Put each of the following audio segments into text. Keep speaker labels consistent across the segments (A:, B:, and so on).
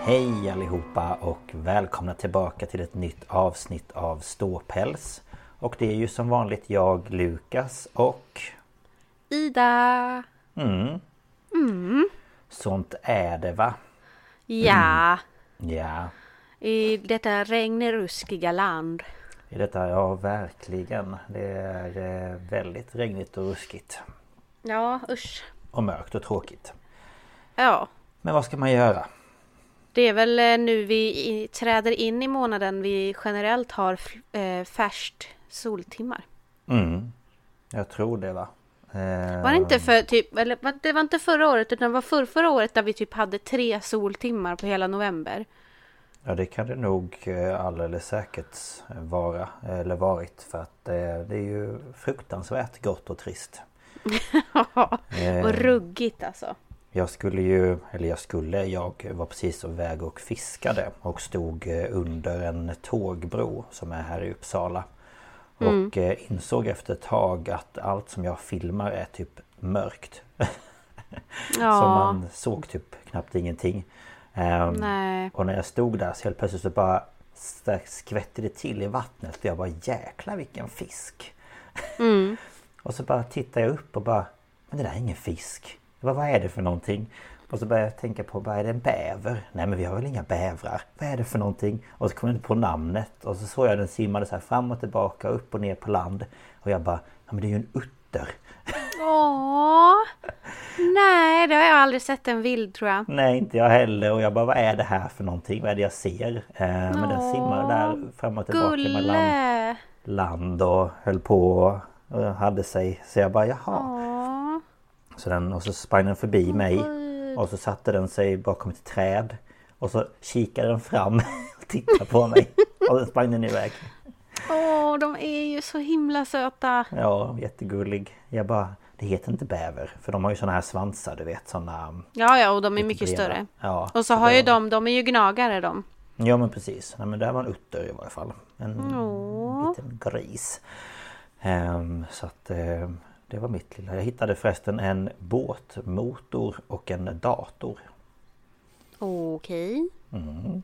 A: Hej allihopa och välkomna tillbaka till ett nytt avsnitt av Ståpäls. Och det är ju som vanligt jag, Lukas och...
B: Ida!
A: Mm,
B: Mm.
A: sånt är det va?
B: Ja,
A: Ja,
B: i detta regneruskiga land.
A: i detta, ja verkligen. Det är eh, väldigt regnigt och ruskigt.
B: Ja, usch.
A: Och mörkt och tråkigt.
B: Ja,
A: Men vad ska man göra?
B: Det är väl eh, nu vi träder in i månaden vi generellt har eh, färskt soltimmar.
A: Mm, jag tror det va? Eh,
B: Var det inte för typ, eller det var inte förra året utan det var för, förra året där vi typ hade tre soltimmar på hela november.
A: Ja det kan det nog alldeles säkert vara eller varit för att eh, det är ju fruktansvärt gott och trist. Eh,
B: och ruggigt alltså.
A: Jag skulle ju, eller jag skulle, jag var precis på väg och fiskade och stod eh, under en tågbro som är här i Uppsala. Och eh, insåg efter ett tag att allt som jag filmar är typ mörkt. Så
B: Ja,
A: man såg typ knappt ingenting. Ehm,
B: nej.
A: och när jag stod där så helt plötsligt så bara skvätte det till i vattnet och jag bara jäklar vilken fisk.
B: Mm.
A: Och så bara tittar jag upp och bara Men det där är ingen fisk. Bara, vad är det för någonting? Och så började jag tänka på, bara, är det en bäver? Nej men vi har väl inga bävrar? Vad är det för någonting? Och så kom jag inte på namnet och så såg jag den simmade så här fram och tillbaka, upp och ner på land. Och jag bara, ja men det är ju en utter.
B: Åh! Nej, det har jag aldrig sett en vild tror jag.
A: Nej inte jag heller och jag bara, vad är det här för någonting? Vad är det jag ser? Eh, men den simmade där fram och tillbaka mellan
B: Gulle!
A: land och höll på och hade sig. Så jag bara, jaha.
B: Åh.
A: Så den, och så sprang den förbi mig och så satte den sig bakom ett träd. Och så kikade den fram och tittade på mig. Och sen sprang den iväg.
B: Åh, de är ju så himla söta.
A: Ja, jättegullig. Jag bara, det heter inte bäver. För de har ju såna här svansar du vet. Såna...
B: Ja, ja, och de är mycket
A: breda.
B: större.
A: Ja,
B: Och så har
A: det
B: ju de, de är ju gnagare de.
A: Ja men precis. Nej, men det här var en utter i varje fall. En
B: Åh.
A: liten gris. Ehm, så att eh, det var mitt lilla. Jag hittade förresten en båtmotor och en dator.
B: Okej.
A: Mm.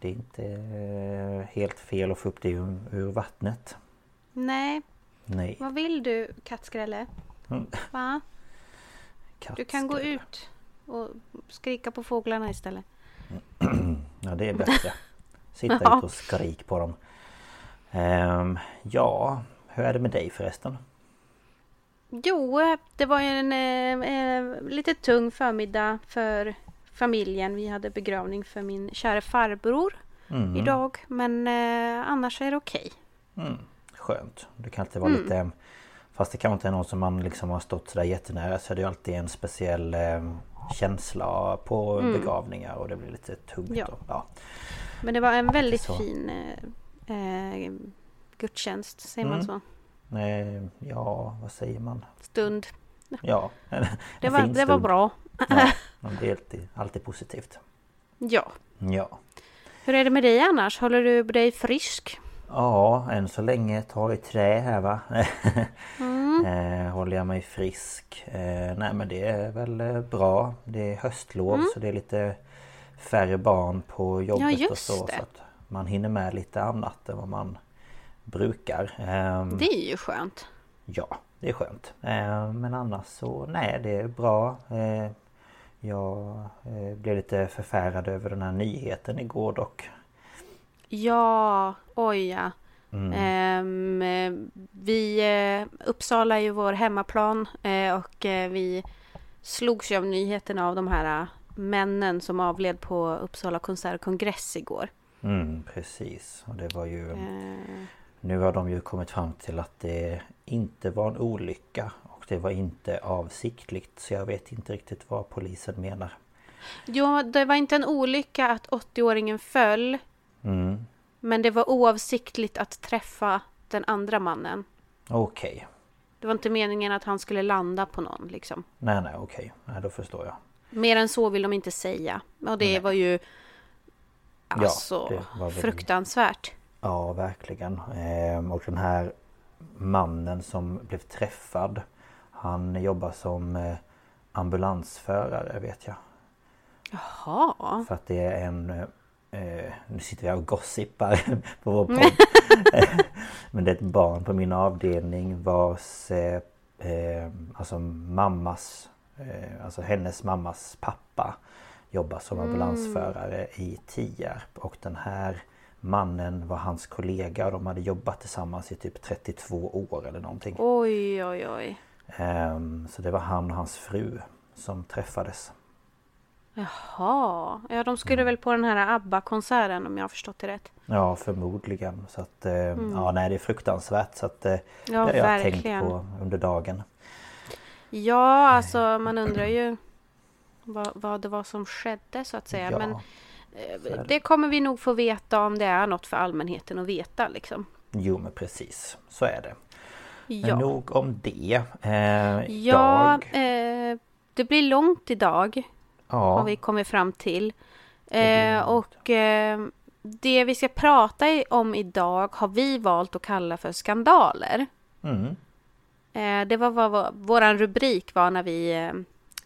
A: Det är inte eh, helt fel att få upp det ur, ur vattnet.
B: Nej,
A: Nej.
B: vad vill du kattskrälle?
A: Mm.
B: Va? Du kan gå ut och skrika på fåglarna istället.
A: Ja det är bättre. Sitta
B: Ja.
A: ute och skrik på dem. Ehm, ja, hur är det med dig förresten?
B: Jo, det var en eh, eh, lite tung förmiddag för familjen. Vi hade begravning för min kära farbror
A: Mm.
B: idag. Men eh, annars är det okej.
A: Mm, skönt. Det kan alltid vara
B: Mm.
A: lite... Fast det kanske inte är någon som man liksom har stått sådär jättenära så är det ju alltid en speciell eh, känsla på begravningar och det blir lite tungt.
B: Ja.
A: Och, ja.
B: Men det var en väldigt
A: så.
B: fin eh, eh, gudstjänst, säger man
A: Mm.
B: så?
A: Ja, vad säger man?
B: Stund.
A: Ja, en,
B: Det
A: en
B: var,
A: fin
B: det var bra.
A: Ja, det är alltid, alltid positivt.
B: Ja.
A: Ja.
B: Hur är det med dig annars? Håller du dig frisk?
A: Ja, än så länge tar i trä här va.
B: Mm.
A: eh, håller jag mig frisk. Eh, nej men det är väl eh, bra. Det är höstlov så det är lite färre barn på jobbet
B: Mm. Ja,
A: och så.
B: det.
A: Så att man hinner med lite annat än vad man brukar. Ehm,
B: Det är ju skönt.
A: Ja, det är skönt. Eh, men annars så nej, det är bra. Eh, jag eh, blev lite förfärad över den här nyheten igår dock.
B: Ja, oj ja.
A: Mm.
B: Ehm, eh, vi, eh, Uppsala är ju vår hemmaplan och vi slogs ju av nyheten av de här männen som avled på Uppsala konsert och kongress igår.
A: Mm, precis. Och det var ju...
B: Eh,
A: Nu har de ju kommit fram till att det inte var en olycka och det var inte avsiktligt. Så jag vet inte riktigt vad polisen menar.
B: ja, det var inte en olycka att 80-åringen föll,
A: Mm.
B: men det var oavsiktligt att träffa den andra mannen.
A: Okej.
B: Det var inte meningen att han skulle landa på någon liksom.
A: Nej, nej, okej. Nej, då förstår jag.
B: Mer än så vill de inte säga. Och det
A: Nej.
B: var ju alltså
A: det var väl-
B: fruktansvärt.
A: Ja, verkligen. Ehm, och den här mannen som blev träffad Han jobbar som eh, ambulansförare vet jag.
B: Jaha.
A: För att det är en... Eh, nu sitter jag och gossipar på vår podd. Men det är ett barn på min avdelning vars... Eh, eh, alltså mammas... Alltså hennes mammas pappa jobbar som ambulansförare i Tierp. Och den här mannen var hans kollega och de hade jobbat tillsammans i typ 32 år eller någonting.
B: Oj, oj, oj.
A: Ehm, så det var han och hans fru som träffades.
B: Jaha. Ja, de skulle väl på den här ABBA-konserten om jag har förstått det rätt.
A: Ja förmodligen. Så att, eh, ja nej det är fruktansvärt. Så att, eh,
B: Ja,
A: det har jag tänkt
B: verkligen.
A: på under dagen.
B: Ja, alltså man undrar ju vad, vad det var som skedde så att säga.
A: Ja,
B: Men eh,
A: det.
B: kommer vi nog få veta om det är något för allmänheten att veta liksom.
A: Jo men precis. Så är det. Men
B: Ja,
A: nog om det. Eh,
B: ja eh, det blir långt idag har
A: ja,
B: vi kommit fram till. Eh, och eh, det vi ska prata om idag har vi valt att kalla för skandaler.
A: mm,
B: Eh, det var vad vår, våran rubrik var när vi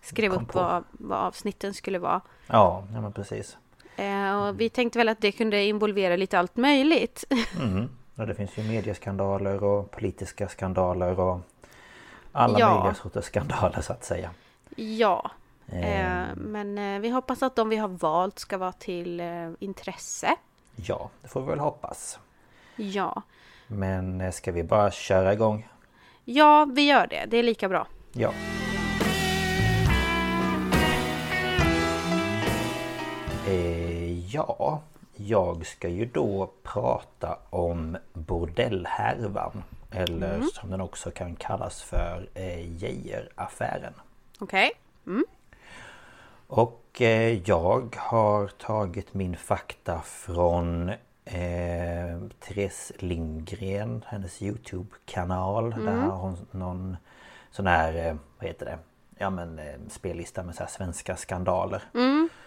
B: skrev
A: Kom
B: upp vad, vad avsnitten skulle vara.
A: ja, ja men precis.
B: Eh, och vi tänkte väl att det kunde involvera lite allt möjligt.
A: Mm. Ja, det finns ju medieskandaler och politiska skandaler och alla
B: Ja.
A: möjliga sorters skandaler så att säga.
B: ja, eh,
A: Eh,
B: men eh, vi hoppas att de vi har valt ska vara till intresse.
A: ja, det får vi väl hoppas.
B: Ja.
A: Men ska vi bara köra igång?
B: ja, vi gör det. Det är lika bra.
A: Ja. Eh, ja, jag ska ju då prata om bordellhärvan. Eller som den också kan kallas för eh, Geijeraffären.
B: Okej?
A: Och eh, jag har tagit min fakta från eh, Therese Lindgren, hennes Youtube-kanal. Där har hon någon sån här, eh, vad heter det? Ja men eh, spellista med så här svenska skandaler.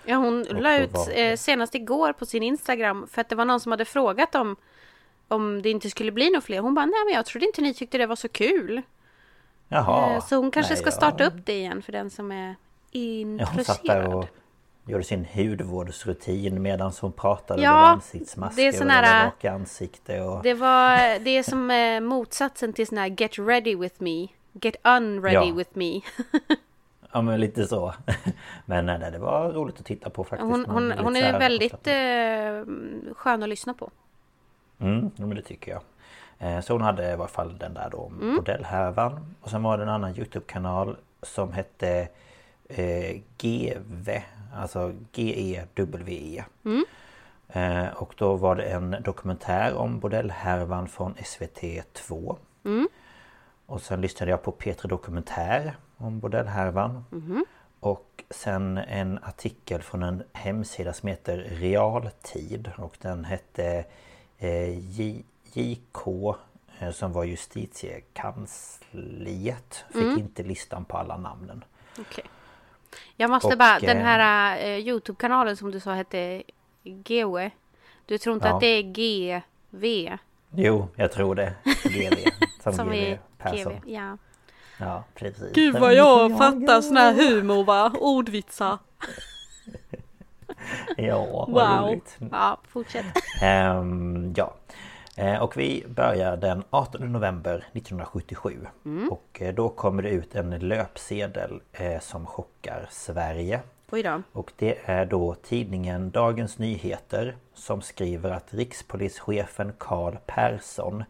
B: Ja, hon
A: Och
B: la ut
A: var-
B: eh, senast igår på sin Instagram för att det var någon som hade frågat om om det inte skulle bli några fler. Hon bara, nej men jag trodde inte ni tyckte det var så kul.
A: Jaha.
B: Eh, så hon kanske
A: nej,
B: ska
A: ja.
B: starta upp det igen för den som är
A: Ja, hon satt där
B: intresserad.
A: och gjorde sin hudvårdsrutin medan hon pratade
B: Ja,
A: med ansiktsmasker
B: det är sån
A: och
B: här-
A: raka ansikte och...
B: Det, var, det är som motsatsen till sån här get ready with me. Get unready
A: Ja.
B: with me.
A: Ja men lite så. Men nej, det var roligt att titta på faktiskt.
B: Hon, hon, hon är väldigt eh, skön att lyssna på.
A: Mm, men det tycker jag. Eh, Så hon hade i alla fall den där då
B: Mm.
A: bordellhärvan. Och sen var det en annan Youtube-kanal som hette eh, GV. Alltså G-E-W-E.
B: Mm.
A: Eh, och då var det en dokumentär om bordellhärvan från SVT2.
B: Mm.
A: Och sen lyssnade jag på P3 Dokumentär om bordellhärvan.
B: Mm-hmm.
A: Och sen en artikel från en hemsida som heter Realtid och den hette eh, J- JK eh, som var justitiekansliet. Fick
B: Mm.
A: inte listan på alla namnen.
B: Okej. Jag måste
A: Och,
B: bara, den
A: eh,
B: här eh, Youtube-kanalen som du sa hette GW. Du tror inte
A: Ja.
B: att det är GV?
A: Jo, jag tror det. GV. Som,
B: Som
A: GV Persson.
B: GV, ja.
A: Ja, precis.
B: Gud vad jag fattar sån här humor va? Ordvitsar.
A: Ja, vad
B: Wow.
A: roligt.
B: Ja, fortsätt.
A: Ehm, ja. Eh, Och vi börjar den 18 november 1977. Och eh, då kommer det ut en löpsedel eh, som chockar Sverige.
B: Oj då.
A: Och det är då tidningen Dagens Nyheter som skriver att rikspolischefen Karl Persson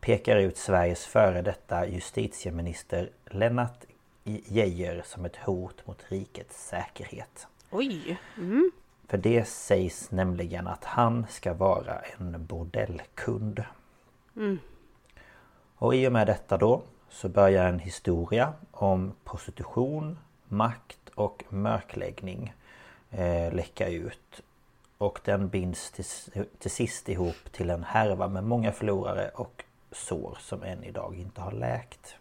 A: pekar ut Sveriges före detta justitieminister Lennart Geijer som ett hot mot rikets säkerhet.
B: Oj.
A: För det sägs nämligen att han ska vara en bordellkund. Och i och med detta då så börjar en historia om prostitution, makt och mörkläggning eh, läcka ut. Och den binds till, till sist ihop till en härva med många förlorare och sår som än idag inte har läkt.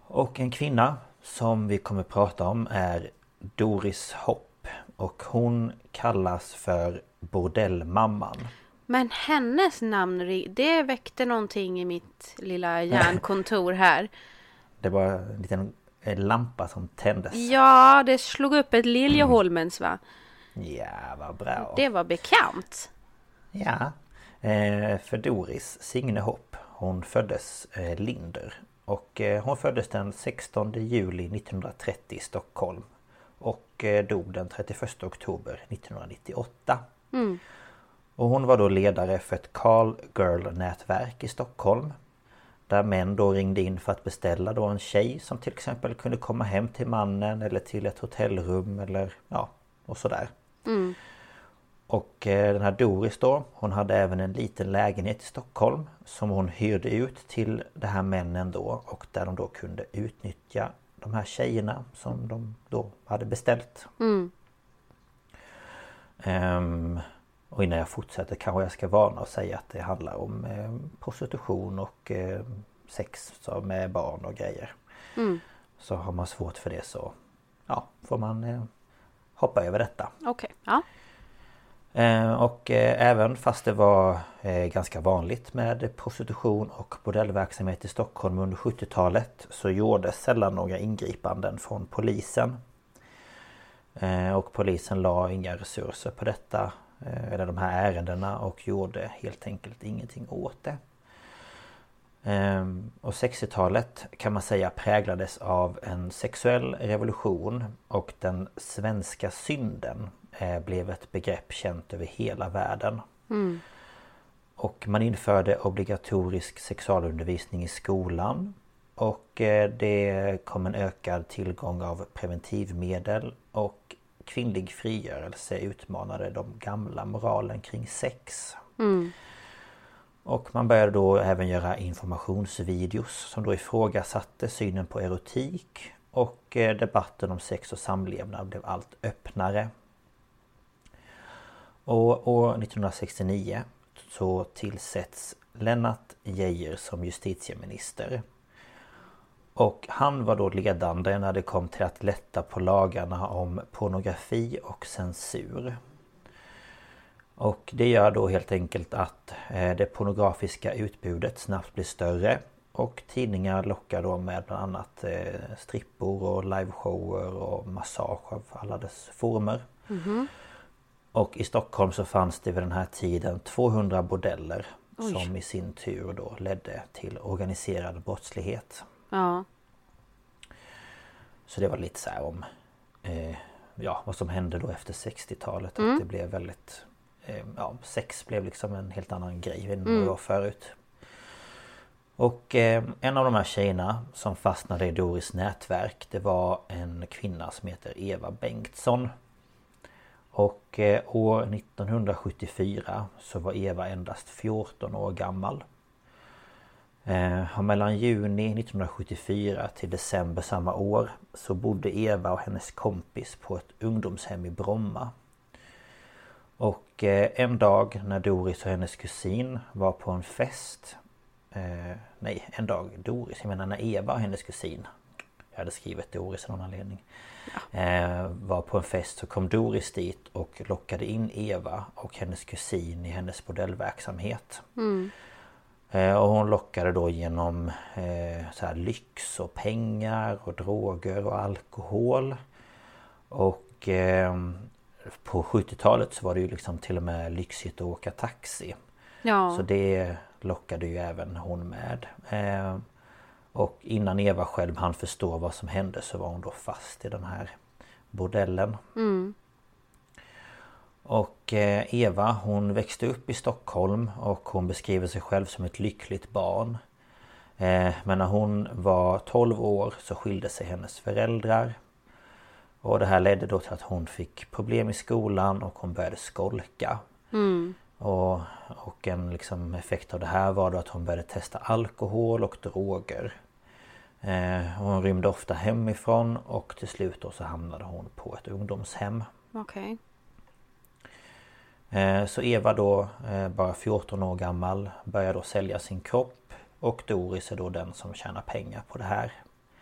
A: Och en kvinna som vi kommer prata om är Doris Hopp. Och hon kallas för Bordellmamman.
B: Men hennes namn, det väckte någonting i mitt lilla hjärnkontor här.
A: Det var en liten lampa som tändes.
B: Ja, det slog upp ett Liljeholmens va?
A: Ja, vad bra.
B: Det var bekant.
A: Ja. Eh, för Doris Signe Hopp. Hon föddes eh, Linder. Och eh, hon föddes den 16 juli 1930 i Stockholm. Och dog den 31 oktober 1998. Och hon var då ledare för ett Carl Girl nätverk i Stockholm. Där män då ringde in för att beställa då en tjej som till exempel kunde komma hem till mannen eller till ett hotellrum eller ja och sådär. Och eh, den här Doris då Hon hade även en liten lägenhet i Stockholm Som hon hyrde ut till de här männen då Och där de då kunde utnyttja De här tjejerna som de då hade beställt. Ehm, Och innan jag fortsätter kanske jag ska varna och säga att det handlar om eh, prostitution och eh, sex så med barn och grejer. Så har man svårt för det så Ja, får man eh, hoppa över detta.
B: Okej, ja.
A: Eh, och eh, även fast det var eh, ganska vanligt med prostitution och bordellverksamhet i Stockholm under 70-talet så gjordes sällan några ingripanden från polisen. Och polisen la inga resurser på detta eller de här ärendena och gjorde helt enkelt ingenting åt det. Ehm, och 60-talet kan man säga präglades av en sexuell revolution och den svenska synden blev ett begrepp känt över hela världen. Och man införde obligatorisk sexualundervisning i skolan och eh, det kom en ökad tillgång av preventivmedel och kvinnlig frigörelse utmanade de gamla moralen kring sex. Och man började då även göra informationsvideos som då ifrågasatte synen på erotik och eh, debatten om sex och samlevnad blev allt öppnare. Och år 1969 så tillsätts Lennart Geijer som justitieminister. Och han var då ledande när det kom till att lätta på lagarna om pornografi och censur. Och det gör då helt enkelt att eh, det pornografiska utbudet snabbt blir större och tidningar lockar då med bland annat eh, strippor och liveshower och massage av alla dess former. Mm-hmm. Och i Stockholm så fanns det vid den här tiden 200 bordeller som i sin tur då ledde till organiserad brottslighet.
B: Ja.
A: Så det var lite så här om eh, ja, vad som hände då efter 60-talet. Att det blev väldigt eh, ja, Sex blev liksom en helt annan grej än vad det var förut. Och eh, en av de här tjejerna som fastnade i Doris nätverk det var en kvinna som heter Eva Bengtsson. Och eh, år 1974 så var Eva endast 14 år gammal. Eh, och mellan juni 1974 till december samma år så bodde Eva och hennes kompis på ett ungdomshem i Bromma. Och eh, en dag när Doris och hennes kusin var på en fest Nej, en dag Doris, jag menar när Eva och hennes kusin jag hade skrivit Doris av någon anledning ja. eh, Var på en fest så kom Doris dit och lockade in Eva och hennes kusin i hennes bordellverksamhet mm. eh, Och hon lockade då genom eh, så här lyx och pengar och droger och alkohol Och eh, på 70-talet så var det ju liksom till och med lyxigt att åka taxi. Ja. Så det lockade ju även hon med. Och innan Eva själv hann förstå vad som hände så var hon då fast i den här bordellen. Mm. Och eh, Eva hon växte upp i Stockholm och hon beskriver sig själv som ett lyckligt barn. Eh, men när hon var 12 år så skilde sig hennes föräldrar. Och det här ledde då till att hon fick problem i skolan och hon började skolka. Mm. Och, och en liksom effekt av det här var då att hon började testa alkohol och droger. Eh, hon rymde ofta hemifrån och till slut då så hamnade hon på ett ungdomshem.
B: Okej.
A: Okay. Eh, så Eva då, eh, bara 14 år gammal, börjar då sälja sin kropp. Och Doris är då den som tjänar pengar på det här.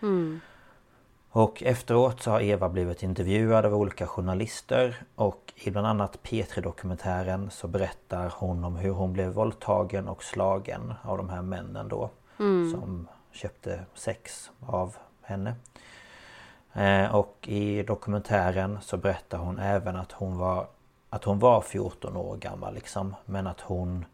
A: Mm. Och efteråt så har Eva blivit intervjuad av olika journalister och i bland annat P3 Dokumentären så berättar hon om hur hon blev våldtagen och slagen av de här männen då mm. som köpte sex av henne. Eh, och i dokumentären så berättar hon även att hon var att hon var 14 år gammal liksom men att hon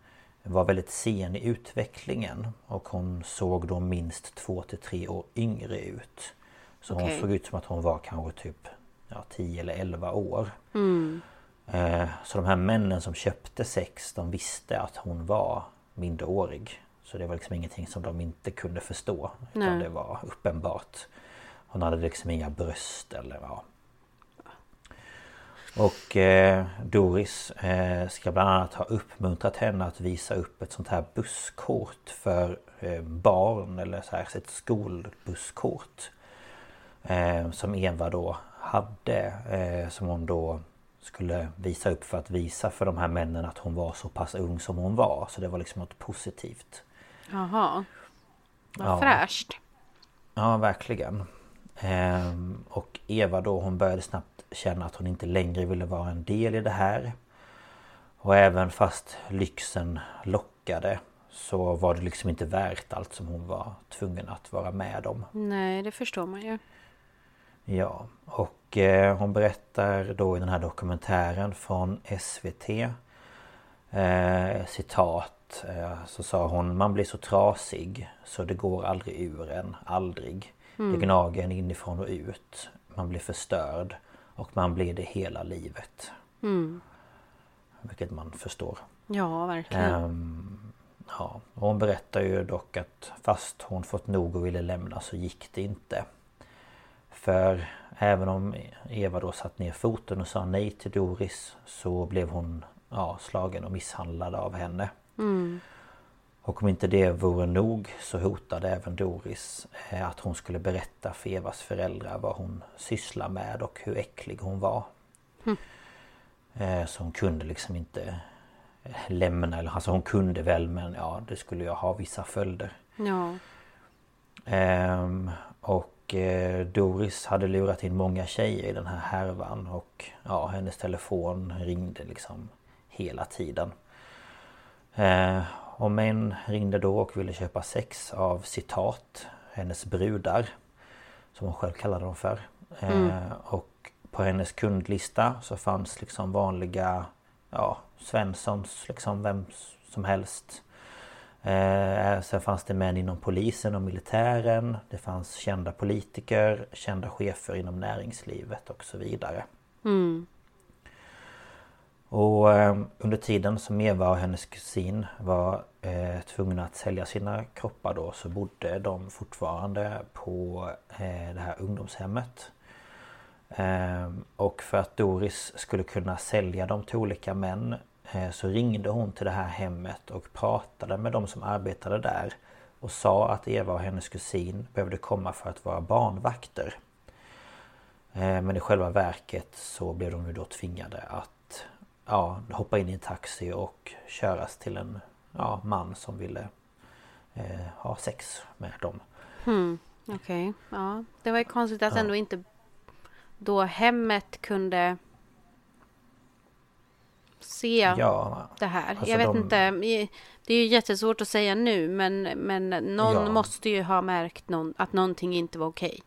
A: var väldigt sen i utvecklingen och hon såg då minst 2 till 3 år yngre ut. Så okay. hon såg ut som att hon var kanske typ ja, 10 eller 11 år. Mm. Eh, så de här männen som köpte sex de visste att hon var minderårig. Så det var liksom ingenting som de inte kunde förstå. Utan Nej. det var uppenbart. Hon hade liksom inga bröst eller ja. Och eh, Doris eh, ska bland annat ha uppmuntrat henne att visa upp ett sånt här busskort för eh, barn eller så här, ett skolbusskort. Eh, som Eva då hade eh, som hon då skulle visa upp för att visa för de här männen att hon var så pass ung som hon var. Så det var liksom något positivt.
B: Jaha. Vad ja. fräscht.
A: Ja, verkligen. Ehm, och Eva då hon började snabbt känna att hon inte längre ville vara en del i det här. Och även fast lyxen lockade så var det liksom inte värt allt som hon var tvungen att vara med om.
B: Nej, det förstår man ju.
A: Ja, och eh, hon berättar då i den här dokumentären från SVT eh, Citat eh, Så sa hon Man blir så trasig så det går aldrig ur en, aldrig mm. Det gnager en inifrån och ut Man blir förstörd Och man blir det hela livet mm. Vilket man förstår
B: Ja, verkligen um,
A: Ja, och hon berättar ju dock att fast hon fått nog och ville lämna så gick det inte för även om Eva då satt ner foten och sa nej till Doris så blev hon ja, slagen och misshandlad av henne. Mm. Och om inte det vore nog så hotade även Doris eh, att hon skulle berätta för Evas föräldrar vad hon sysslar med och hur äcklig hon var. Mm. Så hon kunde liksom inte eh, lämna, eller alltså hon kunde väl men ja det skulle ju ha vissa följder.
B: Ja.
A: Ehm, och Doris hade lurat in många tjejer i den här härvan och ja, hennes telefon ringde liksom hela tiden. Eh, och män ringde då och ville köpa sex av citat hennes brudar. Som hon själv kallade dem för. Eh, mm. Och på hennes kundlista så fanns liksom vanliga ja, Svenssons liksom vem som helst. Eh, sen fanns det män inom polisen och militären. Det fanns kända politiker, kända chefer inom näringslivet och så vidare. Mm. Och eh, under tiden som Eva och hennes kusin var eh, tvungna att sälja sina kroppar då så bodde de fortfarande på eh, det här ungdomshemmet. Eh, och för att Doris skulle kunna sälja dem till olika män eh, så ringde hon till det här hemmet och pratade med de som arbetade där och sa att Eva och hennes kusin behövde komma för att vara barnvakter. Ehm, men i själva verket så blev de ju då tvingade att ja, hoppa in i en taxi och köras till en ja, man som ville eh, ha sex med dem.
B: Hmm. Okej, okay. ja. Det var ju konstigt att ja. ändå inte då hemmet kunde se ja, det här. Alltså jag vet de... inte. Det är ju jättesvårt att säga nu men, men någon ja. måste ju ha märkt någon, att någonting inte var okej.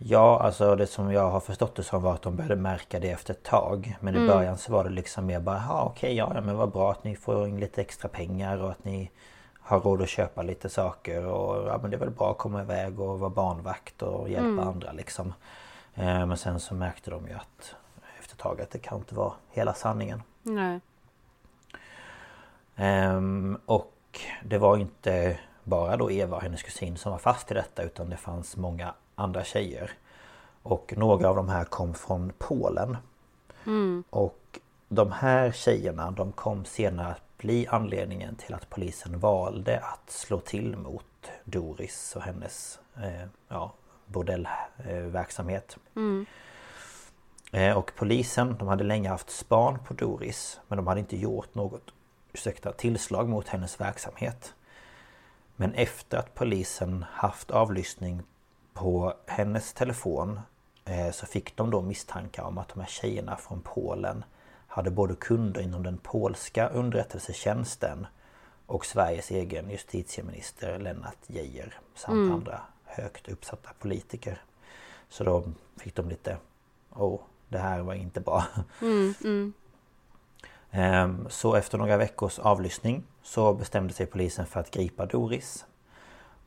B: Okay.
A: Ja, alltså det som jag har förstått det som var att de började märka det efter ett tag. Men mm. i början så var det liksom mer bara, ja okej, ja men vad bra att ni får in lite extra pengar och att ni har råd att köpa lite saker och ja men det är väl bra att komma iväg och vara barnvakt och hjälpa mm. andra liksom. Eh, men sen så märkte de ju att efter ett tag att det kan inte vara hela sanningen.
B: Nej.
A: Um, och det var inte bara då Eva och hennes kusin som var fast i detta utan det fanns många andra tjejer. Och några av de här kom från Polen.
B: Mm.
A: Och de här tjejerna de kom senare att bli anledningen till att polisen valde att slå till mot Doris och hennes eh, ja, bordellverksamhet.
B: Mm.
A: Eh, och polisen de hade länge haft span på Doris men de hade inte gjort något ursäkta, tillslag mot hennes verksamhet. Men efter att polisen haft avlyssning på hennes telefon eh, så fick de då misstankar om att de här tjejerna från Polen hade både kunder inom den polska underrättelsetjänsten och Sveriges egen justitieminister Lennart Geijer samt mm. andra högt uppsatta politiker. Så då fick de lite Åh, det här var inte bra.
B: Mm, mm.
A: Ehm, så efter några veckors avlyssning så bestämde sig polisen för att gripa Doris.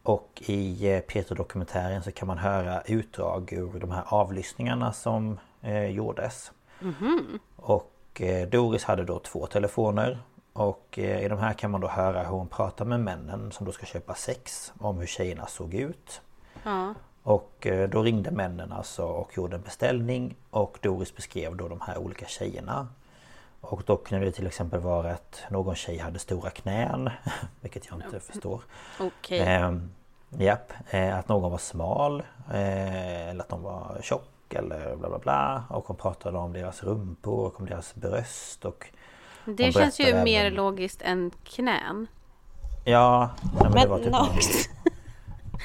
A: Och i eh, Peter-dokumentären så kan man höra utdrag ur de här avlyssningarna som eh, gjordes.
B: Mm.
A: Och eh, Doris hade då två telefoner. Och i de här kan man då höra hur hon pratar med männen som då ska köpa sex. Om hur tjejerna såg ut.
B: Ja.
A: Och då ringde männen alltså och gjorde en beställning. Och Doris beskrev då de här olika tjejerna. Och då kunde det till exempel vara att någon tjej hade stora knän Vilket jag inte förstår.
B: Okej.
A: Okay. eh, Japp, eh, att någon var smal eh, Eller att de var tjock eller bla bla bla. Och hon pratade om deras rumpor och om deras bröst och
B: Det känns ju även... mer logiskt än knän.
A: Ja,
B: men, men det var typ någon...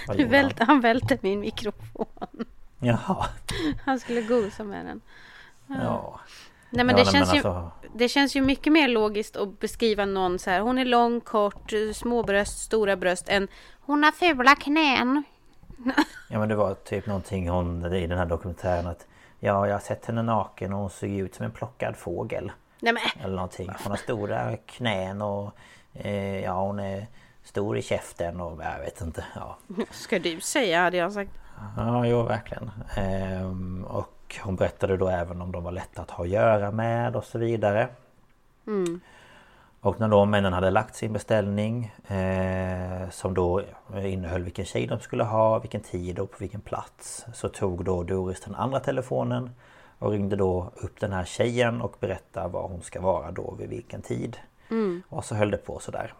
B: Du välte, han välte min mikrofon.
A: Jaha.
B: Han skulle gosa med den.
A: Ja, ja.
B: Nej men, ja, det, känns men ju, alltså... det känns ju mycket mer logiskt att beskriva någon så här. Hon är lång, kort, små bröst, stora bröst än hon har fula knän.
A: ja men det var typ någonting hon i den här dokumentären att Ja jag har sett henne naken och hon såg ut som en plockad fågel.
B: Nej, men.
A: Eller någonting. Hon har stora knän och eh, Ja hon är stor i käften och jag vet inte. Ja.
B: Ska du säga hade jag sagt.
A: Ja jo verkligen. Ehm, och hon berättade då även om de var lätta att ha att göra med och så vidare.
B: Mm.
A: Och när då männen hade lagt sin beställning eh, Som då innehöll vilken tjej de skulle ha, vilken tid och på vilken plats Så tog då Doris den andra telefonen Och ringde då upp den här tjejen och berättade var hon ska vara då vid vilken tid.
B: Mm.
A: Och så höll det på sådär.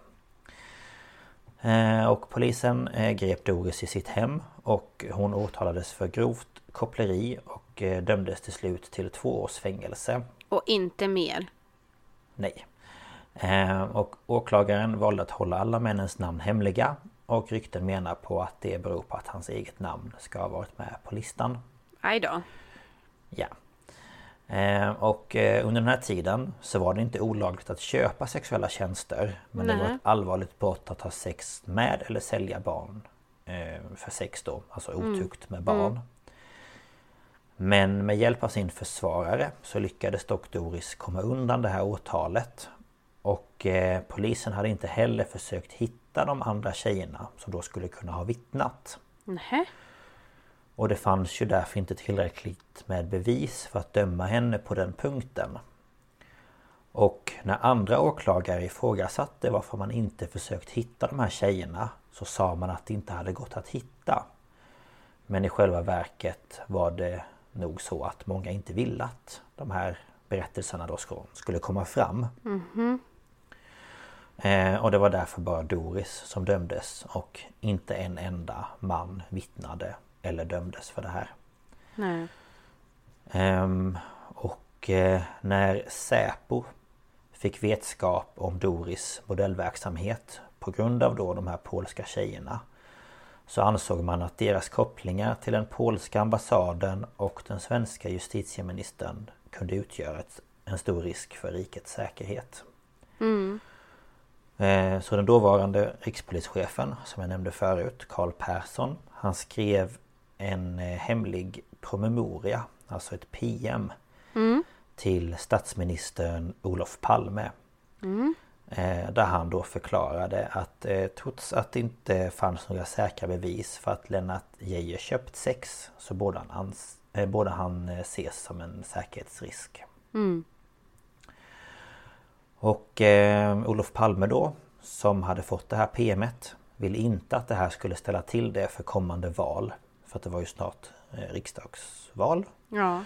A: Eh, och polisen eh, grep Doris i sitt hem och hon åtalades för grovt koppleri och eh, dömdes till slut till två års fängelse.
B: Och inte mer?
A: Nej. Och åklagaren valde att hålla alla männens namn hemliga och rykten menar på att det beror på att hans eget namn ska ha varit med på listan.
B: Aj då.
A: Ja. Eh, och eh, under den här tiden så var det inte olagligt att köpa sexuella tjänster Men Nej. det var ett allvarligt brott att ha sex med eller sälja barn eh, För sex då, alltså mm. otukt med barn mm. Men med hjälp av sin försvarare så lyckades dock Doris komma undan det här åtalet Och polisen hade inte heller försökt hitta de andra tjejerna som då skulle kunna ha vittnat
B: Nej.
A: Och det fanns ju därför inte tillräckligt med bevis för att döma henne på den punkten. Och när andra åklagare ifrågasatte varför man inte försökt hitta de här tjejerna så sa man att det inte hade gått att hitta. Men i själva verket var det nog så att många inte ville att de här berättelserna då skulle komma fram.
B: Mm -hmm.
A: Eh, och det var därför bara Doris som dömdes och inte en enda man vittnade eller dömdes för det här.
B: Nej.
A: Ehm, och eh, när Säpo fick vetskap om Doris modellverksamhet på grund av då de här polska tjejerna så ansåg man att deras kopplingar till den polska ambassaden och den svenska justitieministern kunde utgöra ett, en stor risk för rikets säkerhet. Eh, Så den dåvarande rikspolischefen som jag nämnde förut, Karl Persson, han skrev en eh, hemlig promemoria, alltså ett PM till statsministern Olof Palme. Eh, Där han då förklarade att eh, trots att det inte fanns några säkra bevis för att Lennart Geijer köpt sex så borde han, ans- eh, borde han eh, ses som en säkerhetsrisk. Och eh, Olof Palme då som hade fått det här PMet ville inte att det här skulle ställa till det för kommande val. För att det var ju snart eh, riksdagsval.
B: Ja.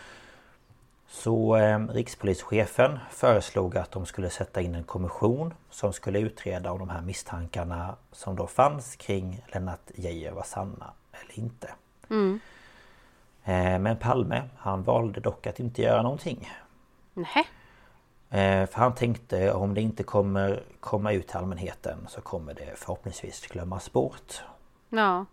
A: Så eh, rikspolischefen föreslog att de skulle sätta in en kommission som skulle utreda om de här misstankarna som då fanns kring Lennart Geijer var sanna eller inte. Eh, men Palme han valde dock att inte göra någonting.
B: Nej.
A: Eh, För han tänkte om det inte kommer komma ut till allmänheten så kommer det förhoppningsvis glömmas bort.
B: Ja.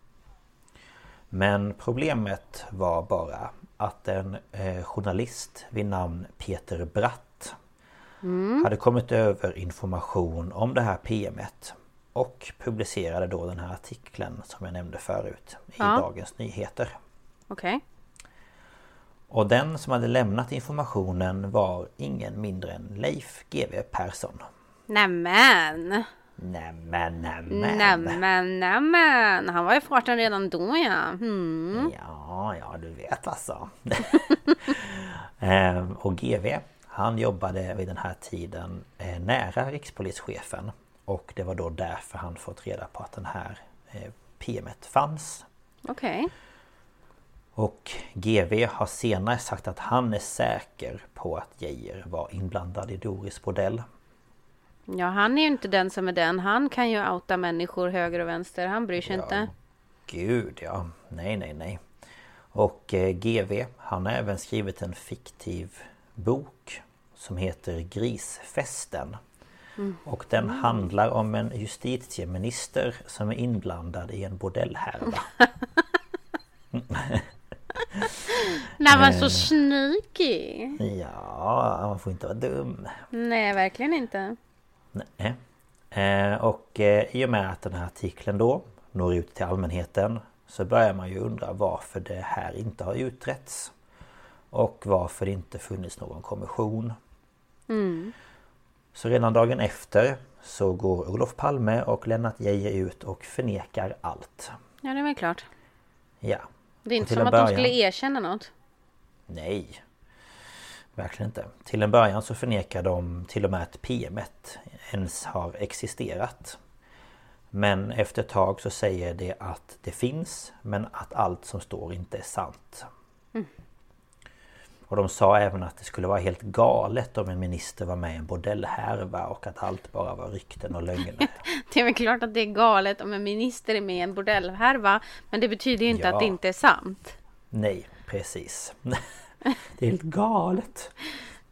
A: Men problemet var bara att en eh, journalist vid namn Peter Bratt hade kommit över information om det här PMet och publicerade då den här artikeln som jag nämnde förut i
B: Ja.
A: Dagens Nyheter.
B: Okej.
A: Och den som hade lämnat informationen var ingen mindre än Leif GW Persson.
B: Nämen.
A: Nämen, nämen.
B: Nämen, nämen. Han var i farten redan då ja. Mm.
A: Ja, ja du vet alltså. Ehm, och GV han jobbade vid den här tiden eh, nära rikspolischefen. Och det var då därför han fått reda på att den här eh, PMet fanns.
B: Okej.
A: Och GV har senare sagt att han är säker på att Geijer var inblandad i Doris bordell.
B: Ja, han är ju inte den som är den. Han kan ju outa människor höger och vänster. Han bryr sig inte.
A: Gud ja, nej nej nej. Och eh, GV han har även skrivit en fiktiv bok som heter Grisfesten. Och den handlar om en justitieminister som är inblandad i en bordellhärva.
B: Nej, men så sneaky.
A: Ja, man får inte vara dum.
B: Nej, verkligen inte.
A: Nej. Eh, och eh, i och med att den här artikeln då når ut till allmänheten så börjar man ju undra varför det här inte har utretts. Och varför det inte funnits någon kommission. Så redan dagen efter så går Olof Palme och Lennart Geijer ut och förnekar allt.
B: Ja, det är väl klart.
A: Ja.
B: Det är inte som att de
A: början-
B: skulle erkänna något.
A: Nej. Verkligen inte. Till en början så förnekar de till och med att PMet ens har existerat. Men efter ett tag så säger det att det finns men att allt som står inte är sant. Och de sa även att det skulle vara helt galet om en minister var med i en bordellhärva och att allt bara var rykten och lögner.
B: Det är väl klart att det är galet om en minister är med i en bordellhärva. Men det betyder ju inte
A: Ja.
B: att det inte är sant.
A: Nej, precis. Det är helt galet.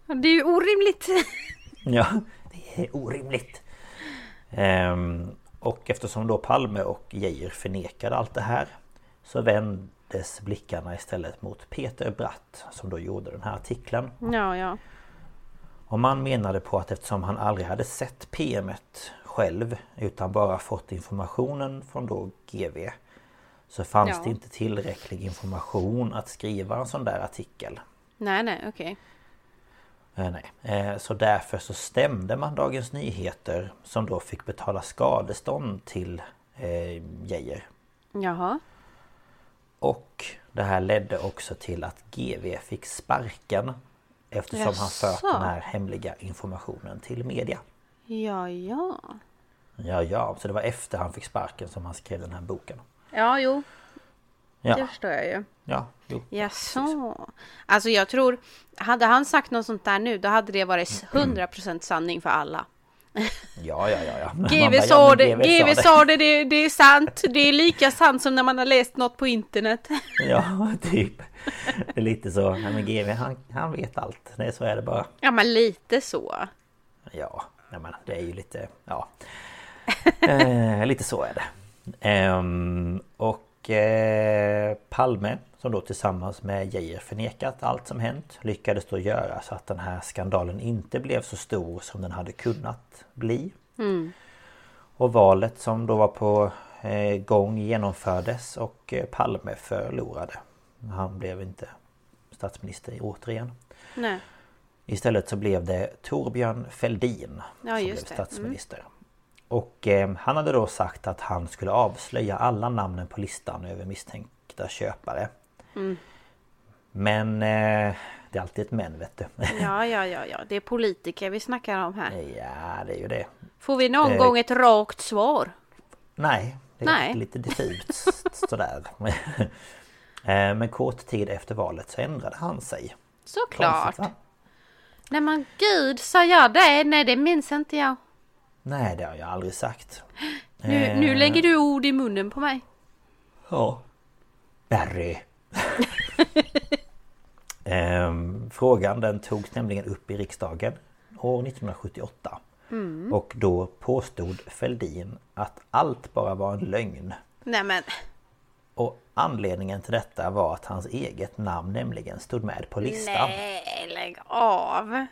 B: Det är ju orimligt.
A: Ja, det är orimligt. Ehm, och eftersom då Palme och Geijer förnekade allt det här så vändes blickarna istället mot Peter Bratt som då gjorde den här artikeln.
B: Ja, ja.
A: Och man menade på att eftersom han aldrig hade sett PMet själv utan bara fått informationen från då GV så fanns
B: Ja.
A: det inte tillräcklig information att skriva en sån där artikel.
B: Nej, nej, okej.
A: Eh, nej. Eh, Så därför så stämde man Dagens Nyheter som då fick betala skadestånd till eh, Geijer.
B: Jaha.
A: Och det här ledde också till att GV fick sparken eftersom han fört
B: Jaså?
A: den här hemliga informationen till media.
B: Ja, ja.
A: Ja, ja, så det var efter han fick sparken som han skrev den här boken.
B: Ja, jo. Det
A: Ja,
B: förstår jag ju.
A: ja, jo.
B: Jaså. Alltså jag tror, hade han sagt något sånt där nu, då hade det varit 100% sanning för alla.
A: Ja, ja, ja. ja.
B: GV sa det, GV sa det, det, det är sant. Det är lika sant som när man har läst något på internet.
A: Ja, typ. Det är lite så. Nej, men GV han, han vet allt. Det är så är det bara.
B: Ja, men lite så.
A: Ja, nej, men det är ju lite... Ja. Eh, lite så är det. Ehm, och eh, Palme som då tillsammans med Geijer förnekat allt som hänt lyckades då göra så att den här skandalen inte blev så stor som den hade kunnat bli. Och valet som då var på eh, gång genomfördes och eh, Palme förlorade. Han blev inte statsminister återigen.
B: Nej.
A: Istället så blev det Torbjörn Fälldin
B: Ja,
A: som blev
B: just det. Mm.
A: Och eh, han hade då sagt att han skulle avslöja alla namnen på listan över misstänkta köpare.
B: Mm.
A: Men eh, det är alltid ett men vet du.
B: Ja, ja, ja, ja. Det är politiker vi snackar om här.
A: ja, det är ju det.
B: Får vi någon
A: Eh.
B: gång ett rakt svar?
A: Nej, det är
B: Nej.
A: lite diffust sådär. Eh, Men kort tid efter valet så ändrade han sig.
B: Såklart.
A: Konstigt, va?
B: Nej men gud, sa jag det? Nej, det minns inte jag.
A: Nej, det har jag aldrig sagt.
B: Nu,
A: Eh,
B: nu lägger du ord i munnen på mig.
A: Ja. Barry. ehm, frågan den togs nämligen upp i riksdagen år 1978. Och då påstod Fälldin att allt bara var en lögn.
B: Nej men,
A: Och anledningen till detta var att hans eget namn nämligen stod med på listan.
B: nej, lägg av.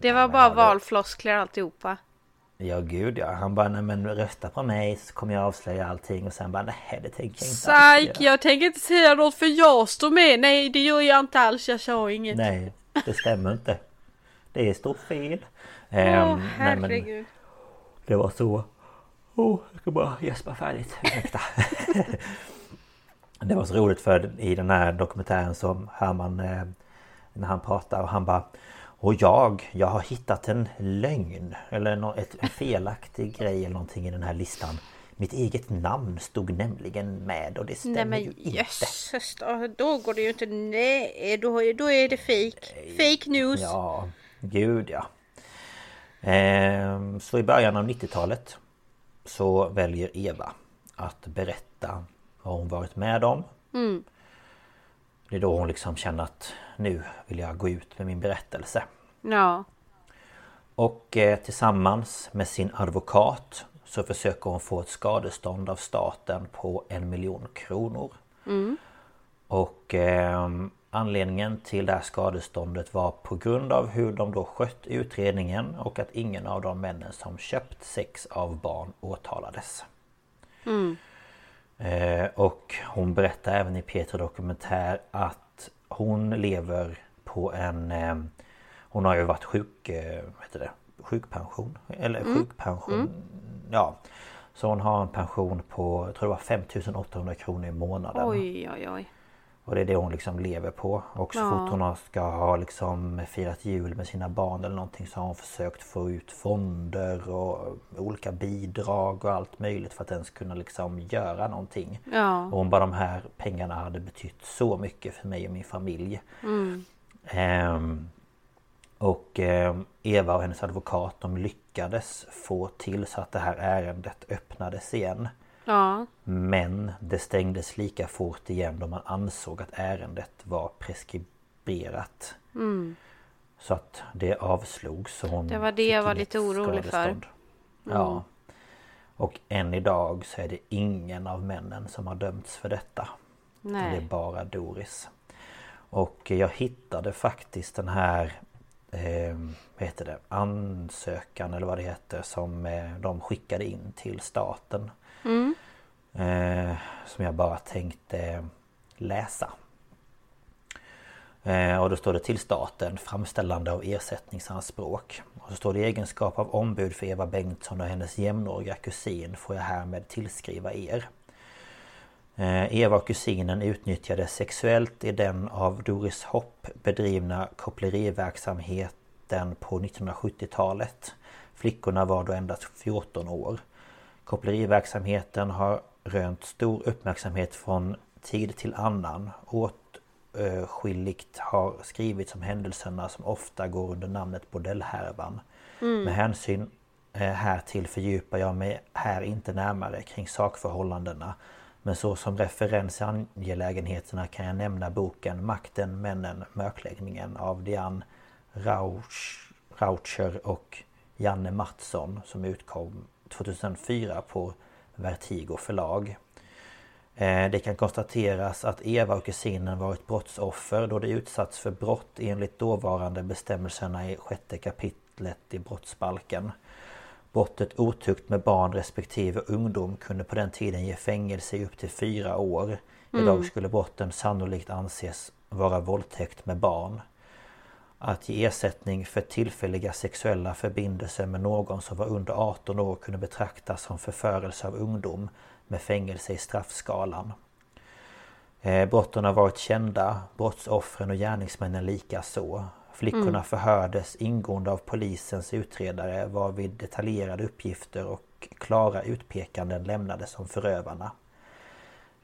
B: Det var bara valfloskler alltihopa.
A: Ja gud ja, han bara nej men rösta på mig så kommer jag avslöja allting och sen bara nej det tänker jag inte
B: Psyk,
A: alls göra."
B: jag tänker inte säga något för jag står med. Nej, det gör jag inte alls. Jag sa inget.
A: Nej, det stämmer inte. Det är stort fel.
B: Åh,
A: Ehm, nej, men
B: herregud.
A: det var så. Oh, jag ska bara gäspa färdigt. Ursäkta. det var så roligt för i den här dokumentären som hör man eh, när han pratar och han bara och jag, jag har hittat en lögn eller ett, en felaktig grej eller någonting i den här listan. Mitt eget namn stod nämligen med och det stämmer
B: Nej
A: ju
B: men
A: inte.
B: jösses då, då går det ju inte. Nej, då, då är det fake. Fake news.
A: Ja, gud ja. Ehm, så i början av 90-talet så väljer Eva att berätta vad hon varit med om. Det är då hon liksom känner att nu vill jag gå ut med min berättelse.
B: Ja.
A: Och eh, tillsammans med sin advokat så försöker hon få ett skadestånd av staten på en miljon kronor. Och eh, anledningen till det här skadeståndet var på grund av hur de då skött utredningen och att ingen av de männen som köpt sex av barn åtalades. Eh, och hon berättar även i Petra Dokumentär att hon lever på en... Eh, hon har ju varit sjuk... Eh, heter det? Sjukpension? Eller sjukpension... Ja. Så hon har en pension på, jag tror det var 5800 kronor i månaden.
B: Oj, oj, oj.
A: Och det är det hon liksom lever på. Och så
B: Ja.
A: fort hon ska ha liksom firat jul med sina barn eller någonting så har hon försökt få ut fonder och olika bidrag och allt möjligt för att ens kunna liksom göra någonting.
B: Ja.
A: Och hon bara de här pengarna hade betytt så mycket för mig och min familj. Ehm, och ehm, Eva och hennes advokat de lyckades få till så att det här ärendet öppnades igen.
B: Ja.
A: Men det stängdes lika fort igen då man ansåg att ärendet var preskriberat. Så att det avslogs. Så hon
B: Mm. Det var det jag var lite orolig för. Mm.
A: Ja. Och än idag så är det ingen av männen som har dömts för detta. Det är
B: Nej.
A: bara Doris. Och jag hittade faktiskt den här eh, vad heter det? ansökan eller vad det heter som eh, de skickade in till staten. Eh, som jag bara tänkte läsa. Eh, och då står det till staten framställande av ersättningsanspråk. Och så står det i egenskap av ombud för Eva Bengtsson och hennes jämnåriga kusin får jag härmed tillskriva er. Eh, Eva och kusinen utnyttjade sexuellt i den av Doris Hopp bedrivna koppleriverksamheten på 1970-talet. Flickorna var då endast 14 år. Koppleriverksamheten har rönt stor uppmärksamhet från tid till annan. Åt åtskilligt har skrivits om händelserna som ofta går under namnet bordellhärvan. Med hänsyn eh, härtill fördjupar jag mig här inte närmare kring sakförhållandena men så som referens i angelägenheterna kan jag nämna boken Makten, männen, mörkläggningen av Diane Rauch, Raucher och Janne Mattsson som utkom 2004 på Vertigo förlag. Eh, Det kan konstateras att Eva och kusinen varit brottsoffer då de utsatts för brott enligt dåvarande bestämmelserna i sjätte kapitlet i brottsbalken. Brottet otukt med barn respektive ungdom kunde på den tiden ge fängelse i upp till fyra år. Idag skulle brotten sannolikt anses vara våldtäkt med barn. Att ge ersättning för tillfälliga sexuella förbindelser med någon som var under 18 år kunde betraktas som förförelse av ungdom med fängelse i straffskalan. Eh, brotten har varit kända, brottsoffren och gärningsmännen lika så. Flickorna förhördes ingående av polisens utredare varvid detaljerade uppgifter och klara utpekanden lämnades om förövarna.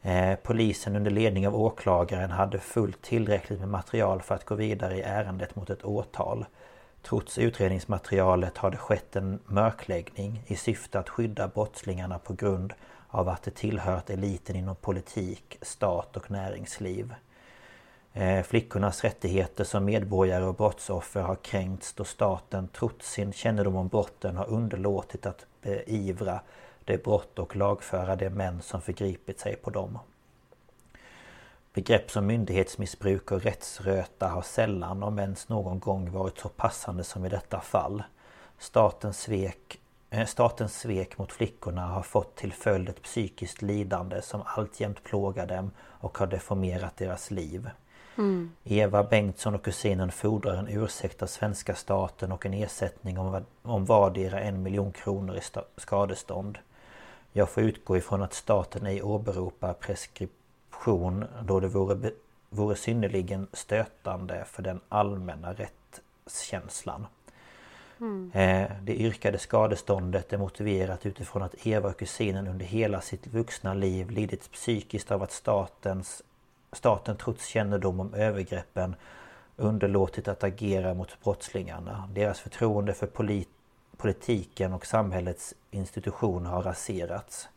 A: Eh, polisen under ledning av åklagaren hade fullt tillräckligt med material för att gå vidare i ärendet mot ett åtal. Trots utredningsmaterialet har det skett en mörkläggning i syfte att skydda brottslingarna på grund av att det tillhört eliten inom politik, stat och näringsliv. Eh, flickornas rättigheter som medborgare och brottsoffer har kränkts då staten trots sin kännedom om brotten har underlåtit att beivra det brott och lagföra de män som förgripit sig på dem. Begrepp som myndighetsmissbruk och rättsröta har sällan om ens någon gång varit så passande som i detta fall. Statens svek, eh, statens svek mot flickorna har fått till följd ett psykiskt lidande som alltjämt plågar dem och har deformerat deras liv. Eva Bengtsson och kusinen fordrar en ursäkt av svenska staten och en ersättning om, om vardera en miljon kronor i skadestånd. Jag får utgå ifrån att staten ej åberopar preskription då det vore, vore synnerligen stötande för den allmänna rättskänslan. Eh, Det yrkade skadeståndet är motiverat utifrån att Eva och kusinen under hela sitt vuxna liv lidit psykiskt av att statens, staten trots kännedom om övergreppen underlåtit att agera mot brottslingarna. Deras förtroende för polit, politiken och samhällets institutioner har raserats.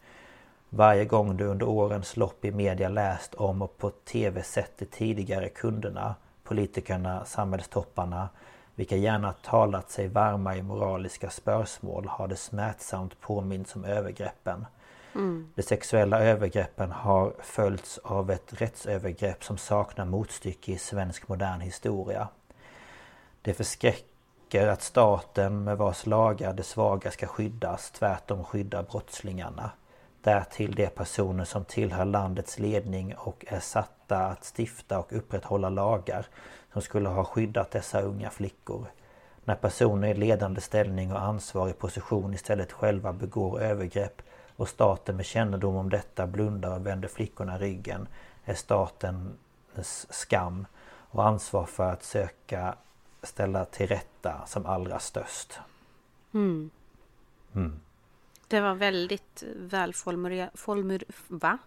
A: Varje gång du under årens lopp i media läst om och på TV sett de tidigare kunderna, politikerna, samhällstopparna, vilka gärna talat sig varma i moraliska spörsmål har det smärtsamt påminns om övergreppen. De sexuella övergreppen har följts av ett rättsövergrepp som saknar motstycke i svensk modern historia. Det förskräcker att staten med vars lagar de svaga ska skyddas tvärtom skyddar brottslingarna. Därtill de personer som tillhör landets ledning och är satta att stifta och upprätthålla lagar som skulle ha skyddat dessa unga flickor. När personer i ledande ställning och ansvarig position istället själva begår övergrepp och staten med kännedom om detta blundar och vänder flickorna ryggen är statens skam och ansvar för att söka ställa till rätta som allra störst.
B: Det var väldigt välformulerat. Va?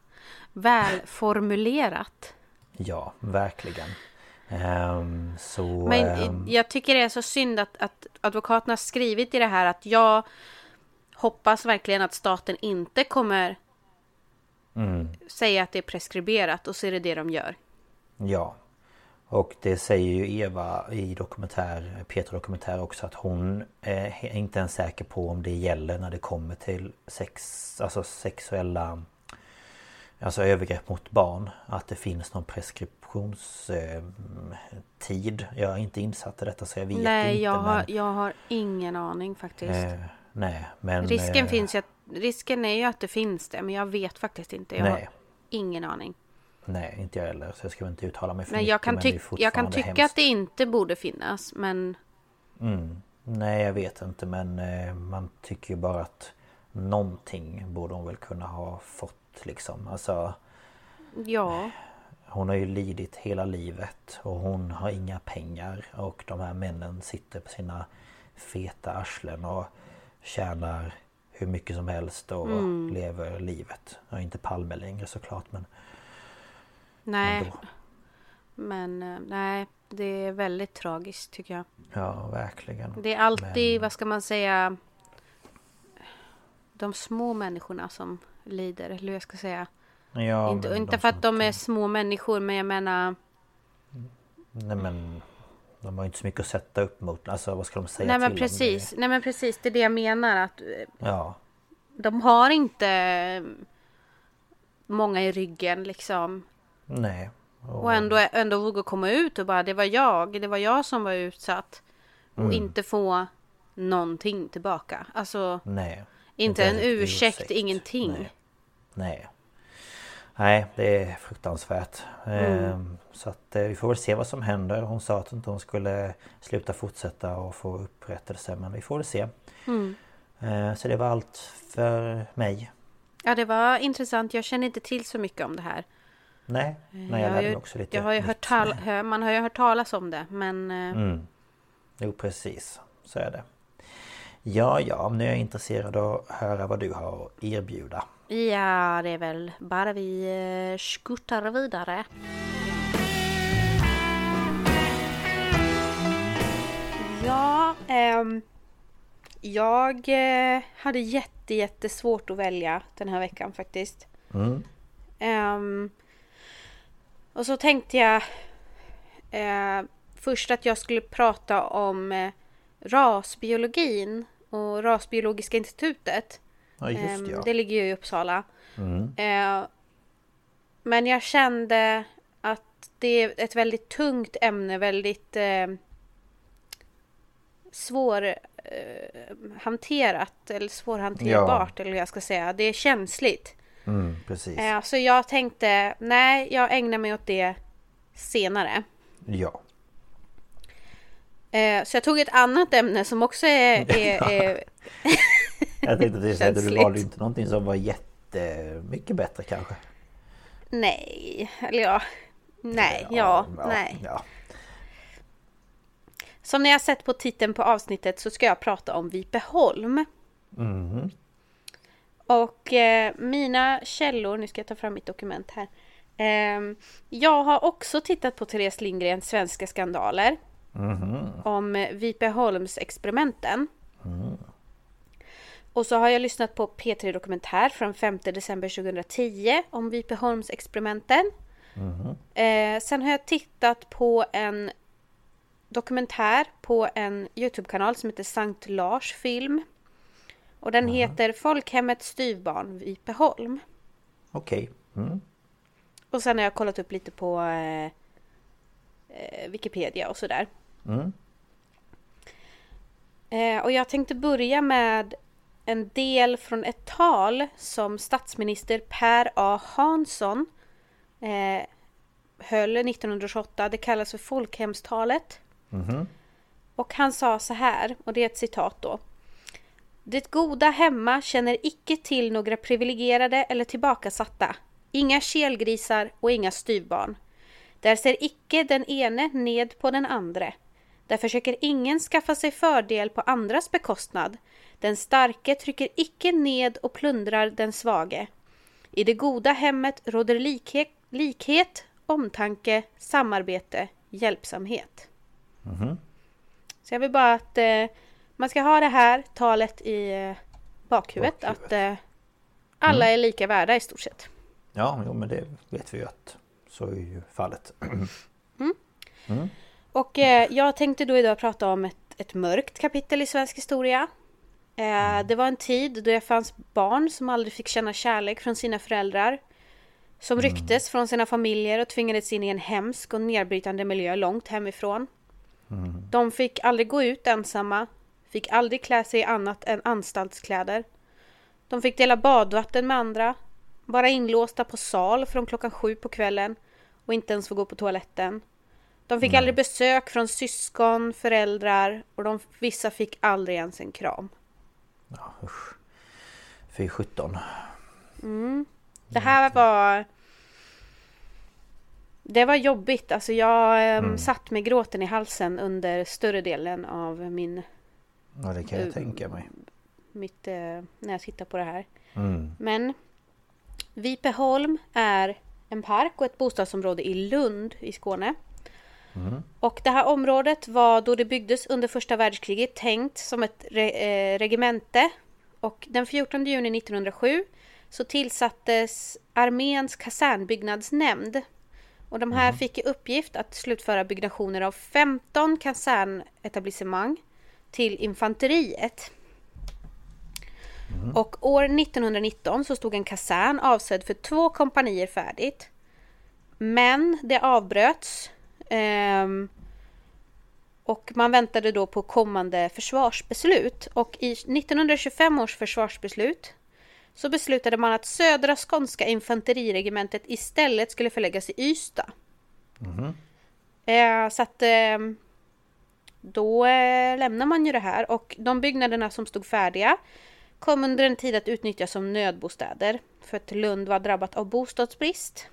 B: Välformulerat.
A: Ja, verkligen. Ehm, så...
B: Men
A: ehm,
B: jag tycker det är så synd att, att advokaten har skrivit i det här att jag hoppas verkligen att staten inte kommer
A: mm,
B: säga att det är preskriberat och så är det det de gör.
A: ja. Och det säger ju Eva i dokumentär, Peter dokumentär också att hon är inte ens säker på om det gäller när det kommer till sex, alltså sexuella Alltså övergrepp mot barn. Att det finns någon preskriptionstid. Jag är inte insatt i detta så jag vet
B: Nej,
A: inte.
B: jag har,
A: men,
B: jag har ingen aning faktiskt.
A: eh, nej, men...
B: risken,
A: eh,
B: finns ju att, risken är ju att det finns det, men jag vet faktiskt inte. Jag har
A: Nej,
B: ingen aning.
A: Nej, inte jag heller. Så jag ska inte uttala mig för
B: Men
A: mycket.
B: jag kan,
A: men det är
B: jag kan tycka
A: hemskt.
B: att det inte borde finnas, men
A: Mm. Nej, jag vet inte men eh, man tycker ju bara att någonting borde hon väl kunna ha fått liksom. Alltså
B: ja.
A: hon har ju lidit hela livet och hon har inga pengar och de här männen sitter på sina feta arslen och tjänar hur mycket som helst och
B: Mm.
A: lever livet. Ja, inte Palme längre såklart men
B: Nej.
A: ändå.
B: Men eh, nej, det är väldigt tragiskt tycker jag.
A: Ja, verkligen.
B: Det är alltid,
A: Men-
B: vad ska man säga, de små människorna som lider, eller hur jag ska säga.
A: Ja,
B: inte inte för att de är små människor, men jag menar,
A: Nej men... De har ju inte så mycket att sätta upp mot. Alltså vad ska de säga
B: nej men
A: till
B: precis, nej men precis, det är det jag menar att eh?
A: Ja.
B: de har inte eh, många i ryggen liksom.
A: Nej.
B: Och ändå, ändå våga komma ut och bara det var jag, det var jag som var utsatt. Och
A: Mm.
B: inte få någonting tillbaka. Alltså
A: Nej.
B: inte en
A: ens
B: ursäkt, ingenting.
A: Nej. Nej. Nej, det är fruktansvärt.
B: Mm.
A: Ehm, Så att eh, vi får väl se vad som händer. Hon sa att inte hon skulle sluta fortsätta och få upprättelse. Men vi får väl se.
B: Mm.
A: Eh, Så det var allt för mig.
B: Ja det var intressant, jag känner inte till så mycket om det här.
A: Nej, nej jag
B: jag,
A: lärde mig också lite
B: jag har ju hört tal, man har ju hört talas om det men eh,
A: Mm. Jo precis, så är det. Ja, ja, nu är jag intresserad av att höra vad du har att erbjuda.
B: ja det är väl bara vi eh, skuttar vidare. Ja, ehm, jag eh, hade jätte, jättesvårt att välja den här veckan faktiskt.
A: Mm.
B: Ehm, och så tänkte jag eh, först att jag skulle prata om eh, rasbiologin och Rasbiologiska institutet.
A: Ja, just
B: Ehm,
A: det, ja.
B: Det ligger ju i Uppsala.
A: Mm.
B: Eh, men jag kände att det är ett väldigt tungt ämne, väldigt eh, svår eh, hanterat eller svårhanterbart eller hur jag ska säga. Det är känsligt.
A: Mm, precis.
B: Eh, så jag tänkte, nej, jag ägnar mig åt det senare.
A: Ja.
B: Eh, så jag tog ett annat ämne som också är... är, är
A: Jag tänkte precis säga att du valde inte någonting som var jättemycket bättre kanske.
B: nej, eller ja. Nej, ja, nej.
A: Ja.
B: Som ni har sett på titeln på avsnittet så ska jag prata om Vipeholm.
A: Mhm.
B: Och eh, mina källor, nu ska jag ta fram mitt dokument här. Ehm, jag har också tittat på Therese Lindgrens Svenska skandaler.
A: Mhm.
B: Om eh, Vipeholms-experimenten. Och så har jag lyssnat på P3 Dokumentär från 5 december 2010 om Vipeholms-experimenten. Eh, sen har jag tittat på en dokumentär på en Youtube-kanal som heter Sankt Lars film. Och den heter Folkhemmet styvbarn Vipeholm.
A: Okej. Mm.
B: Och sen har jag kollat upp lite på eh, eh, Wikipedia och sådär.
A: Mm.
B: Eh, och jag tänkte börja med en del från ett tal som statsminister Per A Hansson eh, höll 1928. Det kallas för folkhemstalet. Och han sa så här, och det är ett citat då. Det goda hemma känner icke till några privilegierade eller tillbakasatta. Inga kelgrisar och inga styvbarn. Där ser icke den ene ned på den andre. Där försöker ingen skaffa sig fördel på andras bekostnad. Den starke trycker icke ned och plundrar den svage. I det goda hemmet råder likhet, likhet omtanke, samarbete, hjälpsamhet. Så jag vill bara att eh, man ska ha det här talet i eh, bakhuvudet.
A: Bakhuvudet.
B: Att eh, alla är lika värda i stort sett.
A: Ja, jo, men det vet vi ju att så är ju fallet.
B: Och eh, jag tänkte då idag prata om ett, ett mörkt kapitel i svensk historia. Eh, det var en tid då det fanns barn som aldrig fick känna kärlek från sina föräldrar. Som rycktes från sina familjer och tvingades in i en hemsk och nedbrytande miljö långt hemifrån. De fick aldrig gå ut ensamma, fick aldrig klä sig i annat än anstaltskläder. De fick dela badvatten med andra, vara inlåsta på sal från klockan sju på kvällen och inte ens få gå på toaletten. De fick aldrig besök från syskon, föräldrar och de, vissa fick aldrig ens en kram.
A: Ja, usch. Fy sjutton.
B: Det här var... Det var jobbigt. Alltså jag em, satt med gråten i halsen under större delen av min,
A: Ja, det kan jag
B: Mm.
A: tänka mig.
B: mitt, eh, när jag tittar på det här.
A: Mm.
B: Men Vipeholm är en park och ett bostadsområde i Lund i Skåne. Och det här området var då det byggdes under första världskriget tänkt som ett re eh, regemente. Och den 14 juni 1907 så tillsattes arméns kasernbyggnadsnämnd. Och de här fick i uppgift att slutföra byggnationer av 15 kasernetablissemang till infanteriet. Och år 1919 så stod en kasern avsedd för två kompanier färdigt. Men det avbröts. ehm, och man väntade då på kommande försvarsbeslut. Och i 1925 års försvarsbeslut så beslutade man att Södra Skånska infanteriregementet istället skulle förläggas i Ystad. Eh, så att eh, då eh, lämnar man ju det här och de byggnaderna som stod färdiga kom under en tid att utnyttjas som nödbostäder för att Lund var drabbat av bostadsbrist.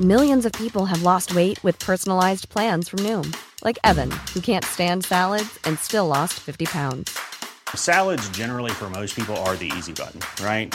C: Millions of people have lost weight with personalized plans from Noom, like Evan, who can't stand salads and still lost 50 pounds.
D: Salads, generally, for most people, are the easy button, right?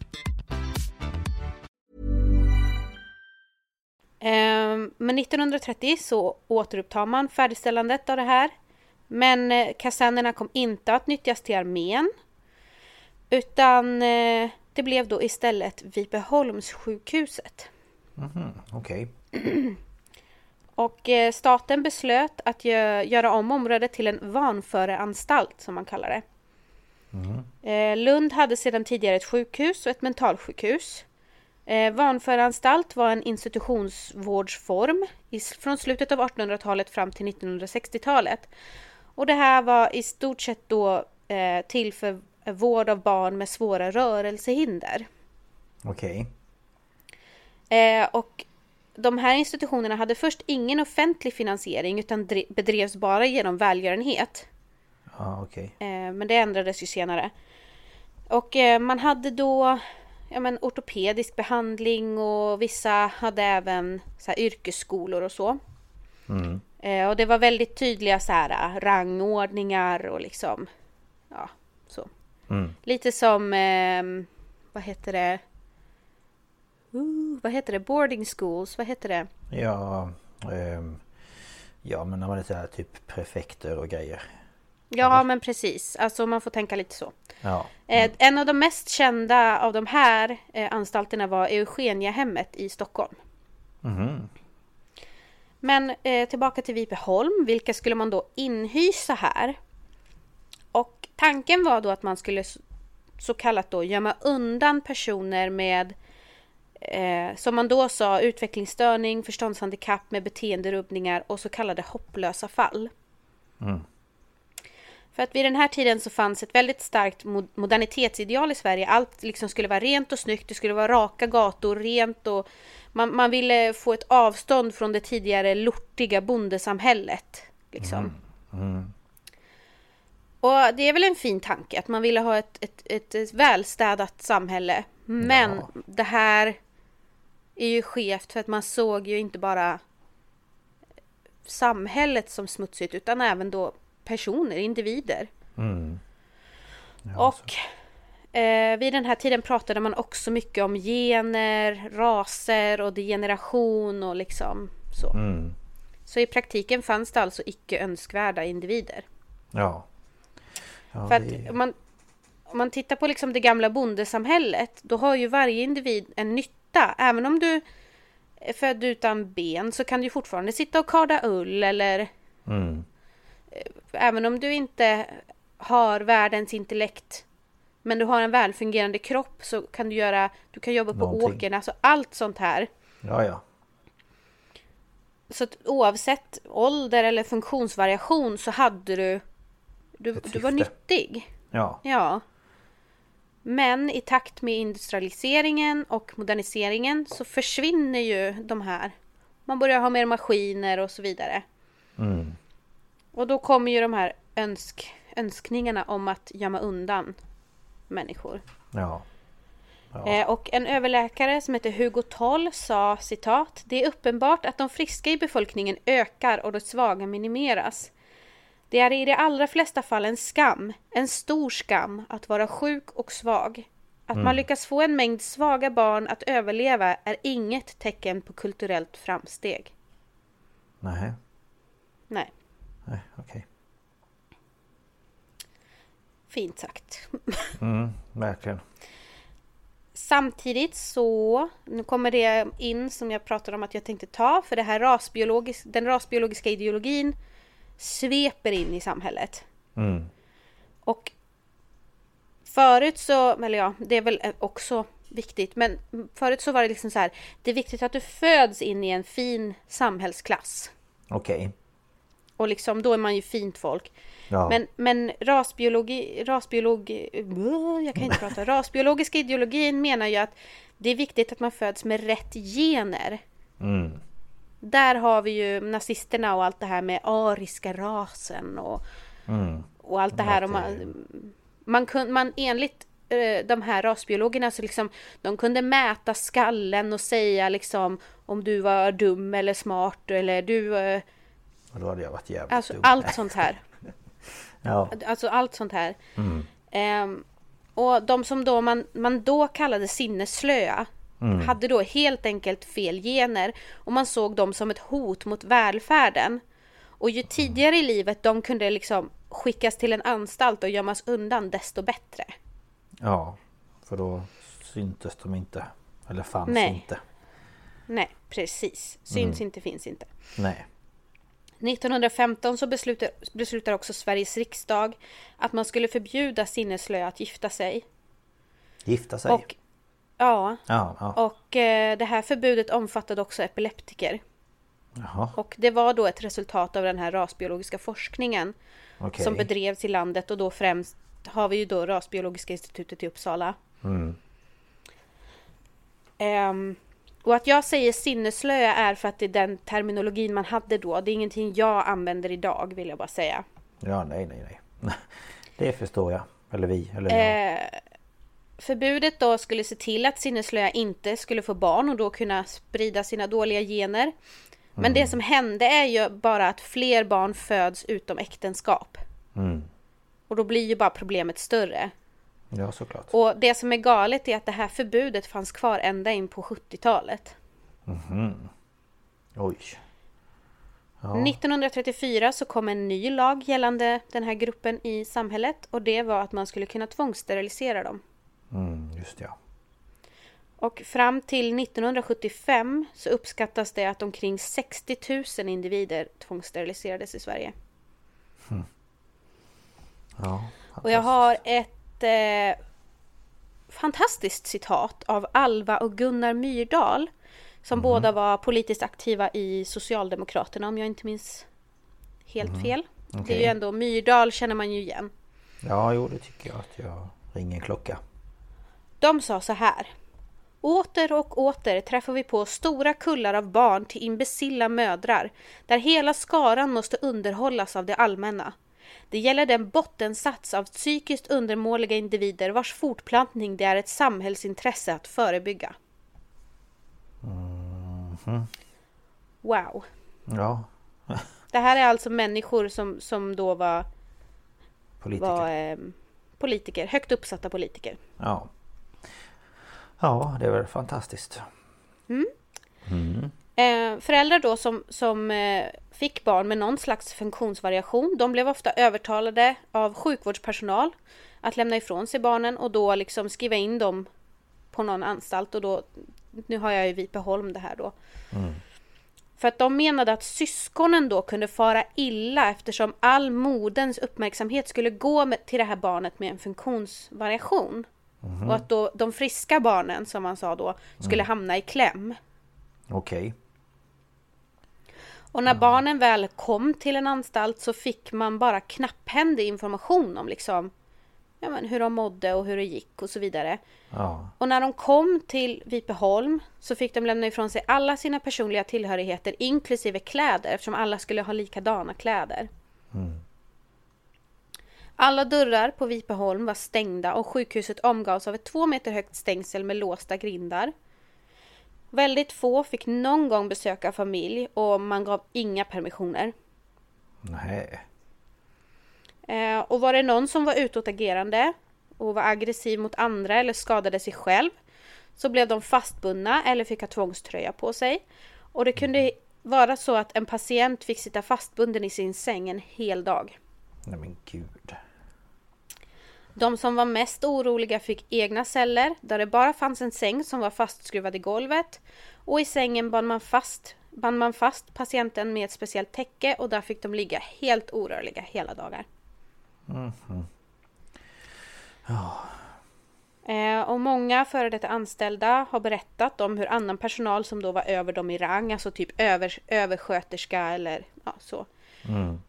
B: Men 1930 så återupptar man färdigställandet av det här. Men eh, kasernerna kom inte att nyttjas till armén. Utan eh, det blev då istället Vipeholmssjukhuset.
A: Okej.
B: Och eh, staten beslöt att gö- göra om området till en vanföreanstalt som man kallar det. Eh, Lund hade sedan tidigare ett sjukhus och ett mentalsjukhus. Eh, vanföreanstalt var en institutionsvårdsform i, från slutet av 1800-talet fram till 1960-talet. Och det här var i stort sett då eh, till för vård av barn med svåra rörelsehinder.
A: Okej.
B: Eh, och de här institutionerna hade först ingen offentlig finansiering utan dre- bedrevs bara genom välgörenhet.
A: Ja, okej.
B: Eh, men det ändrades ju senare. Och eh, man hade då ja, men, ortopedisk behandling och vissa hade även så här, yrkesskolor och så. Eh, och det var väldigt tydliga så här, rangordningar och liksom ja, så. Lite som eh, vad heter det? Uh, vad heter det? Boarding schools, vad heter det?
A: Ja, ehm, ja men när man är så här typ prefekter och grejer.
B: Ja, men precis. Alltså man får tänka lite så.
A: Ja.
B: Eh, en av de mest kända av de här eh, anstalterna var Eugeniahemmet i Stockholm. Men eh, tillbaka till Vipeholm. Vilka skulle man då inhysa här? Och tanken var då att man skulle så kallat då gömma undan personer med eh, som man då sa utvecklingsstörning, förståndshandikapp med beteenderubbningar och så kallade hopplösa fall. För att vid den här tiden så fanns ett väldigt starkt mo- modernitetsideal i Sverige. Allt liksom skulle vara rent och snyggt, det skulle vara raka gator, rent och man, man ville få ett avstånd från det tidigare lortiga bondesamhället. Liksom. Och det är väl en fin tanke att man ville ha ett, ett, ett, ett välstädat samhälle. Men det här är ju skevt för att man såg ju inte bara samhället som smutsigt utan även då personer, individer. och eh, vid den här tiden pratade man också mycket om gener, raser och degeneration och liksom så. Så i praktiken fanns det alltså icke önskvärda individer.
A: Ja. ja
B: För
A: det-
B: att om man, om man tittar på liksom det gamla bondesamhället, då har ju varje individ en nytta. Även om du är född utan ben så kan du fortfarande sitta och karda ull eller
A: Mm.
B: Även om du inte har världens intellekt Men du har en välfungerande kropp så kan du göra, du kan jobba på
A: Någonting.
B: åkern, alltså allt sånt här.
A: Ja, ja.
B: Så att oavsett ålder eller funktionsvariation så hade du, du, du var nyttig.
A: Ja.
B: Ja. Men i takt med industrialiseringen och moderniseringen så försvinner ju de här. Man börjar ha mer maskiner och så vidare.
A: Mm.
B: Och då kommer ju de här önsk, önskningarna om att gömma undan människor.
A: Ja.
B: Eh, och en överläkare som heter Hugo Toll sa citat Det är uppenbart att de friska i befolkningen ökar och de svaga minimeras. Det är i de allra flesta fall en skam, en stor skam, att vara sjuk och svag. Att man lyckas få en mängd svaga barn att överleva är inget tecken på kulturellt framsteg.
A: Nej.
B: Nej,
A: Nej, okej.
B: fint sagt.
A: Mm, verkligen.
B: Samtidigt så, nu kommer det in som jag pratade om att jag tänkte ta, för det här rasbiologis, den rasbiologiska ideologin sveper in i samhället.
A: Mm.
B: Och förut så, eller ja, det är väl också viktigt, men förut så var det liksom så här, det är viktigt att du föds in i en fin samhällsklass.
A: Okej.
B: Och liksom, då är man ju fint folk.
A: Ja.
B: Men, men rasbiologi, rasbiolog, jag kan inte prata, rasbiologiska ideologin menar ju att det är viktigt att man föds med rätt gener.
A: Mm.
B: Där har vi ju nazisterna och allt det här med ariska rasen och,
A: Mm.
B: och allt det här. Och man, man, kun, man enligt eh, de här rasbiologerna så liksom de kunde mäta skallen och säga liksom om du var dum eller smart eller du eh,
A: Och då hade jag varit jävligt
B: alltså
A: dum.
B: allt sånt här.
A: Ja.
B: Alltså allt sånt här. Ehm, och de som då man, man då kallade sinnesslöa hade då helt enkelt fel gener och man såg dem som ett hot mot välfärden. Och ju tidigare i livet de kunde liksom skickas till en anstalt och gömmas undan desto bättre.
A: ja. För då syntes de inte. Eller fanns
B: Nej.
A: inte.
B: Nej, precis. Syns inte, finns inte.
A: Nej.
B: 1915 så beslutar, beslutar också Sveriges riksdag att man skulle förbjuda sinnesslöa att gifta sig.
A: Gifta sig.
B: Och ja,
A: Ja, ja.
B: Och eh, det här förbudet omfattade också epileptiker.
A: Jaha.
B: Och det var då ett resultat av den här rasbiologiska forskningen
A: Okej.
B: som bedrevs i landet och då främst har vi ju då Rasbiologiska institutet i Uppsala.
A: Mm.
B: Ehm, och att jag säger sinneslöja är för att det är den terminologin man hade då. Det är ingenting jag använder idag vill jag bara säga.
A: Ja, nej, nej, nej. Det förstår jag. Eller vi. Eller jag.
B: Eh, förbudet då skulle se till att sinneslöja inte skulle få barn och då kunna sprida sina dåliga gener. Men det som hände är ju bara att fler barn föds utom äktenskap.
A: Mm.
B: Och då blir ju bara problemet större.
A: Ja, såklart.
B: Och det som är galet är att det här förbudet fanns kvar ända in på 70-talet.
A: Oj.
B: 1934 så kom en ny lag gällande den här gruppen i samhället och det var att man skulle kunna tvångssterilisera dem.
A: Mm, just ja.
B: Och fram till 1975 så uppskattas det att omkring 60 000 individer tvångssteriliserades i Sverige.
A: Ja.
B: Och jag har ett eh, fantastiskt citat av Alva och Gunnar Myrdal som båda var politiskt aktiva i Socialdemokraterna om jag inte minns helt fel. Det är ju ändå Myrdal känner man ju igen.
A: Ja, jo det tycker jag att jag ringer en klocka.
B: De sa så här. Åter och åter träffar vi på stora kullar av barn till imbecilla mödrar, där hela skaran måste underhållas av det allmänna. Det gäller den bottensats av psykiskt undermåliga individer vars fortplantning det är ett samhällsintresse att förebygga. Wow.
A: Ja,
B: Det här är alltså människor som, som då var,
A: politiker.
B: var eh, politiker, högt uppsatta politiker.
A: Ja. Ja, det är väl fantastiskt.
B: Eh, föräldrar då som, som eh, fick barn med någon slags funktionsvariation, de blev ofta övertalade av sjukvårdspersonal att lämna ifrån sig barnen och då liksom skriva in dem på någon anstalt och då, nu har jag ju Vipeholm det här då. För att de menade att syskonen då kunde fara illa eftersom all moderns uppmärksamhet skulle gå med, till det här barnet med en funktionsvariation. Och att då de friska barnen, som man sa då, skulle hamna i kläm.
A: Okej.
B: Och när barnen väl kom till en anstalt så fick man bara knapphändig information om liksom ja, men hur de mådde och hur det gick och så vidare.
A: Ja.
B: Och när de kom till Vipeholm så fick de lämna ifrån sig alla sina personliga tillhörigheter inklusive kläder eftersom alla skulle ha likadana kläder. Alla dörrar på Vipeholm var stängda och sjukhuset omgavs av ett två meter högt stängsel med låsta grindar. Väldigt få fick någon gång besöka familj och man gav inga permissioner.
A: Nej.
B: Eh, och var det någon som var utåtagerande och var aggressiv mot andra eller skadade sig själv så blev de fastbundna eller fick ha tvångströja på sig. Och det kunde vara så att en patient fick sitta fastbunden i sin säng en hel dag.
A: Nej men gud.
B: De som var mest oroliga fick egna celler där det bara fanns en säng som var fastskruvad i golvet. Och i sängen band man fast, band man fast patienten med ett speciellt täcke och där fick de ligga helt orörliga hela dagar. Eh, och många före detta anställda har berättat om hur annan personal som då var över dem i rang, alltså typ över, översköterska eller ja, så.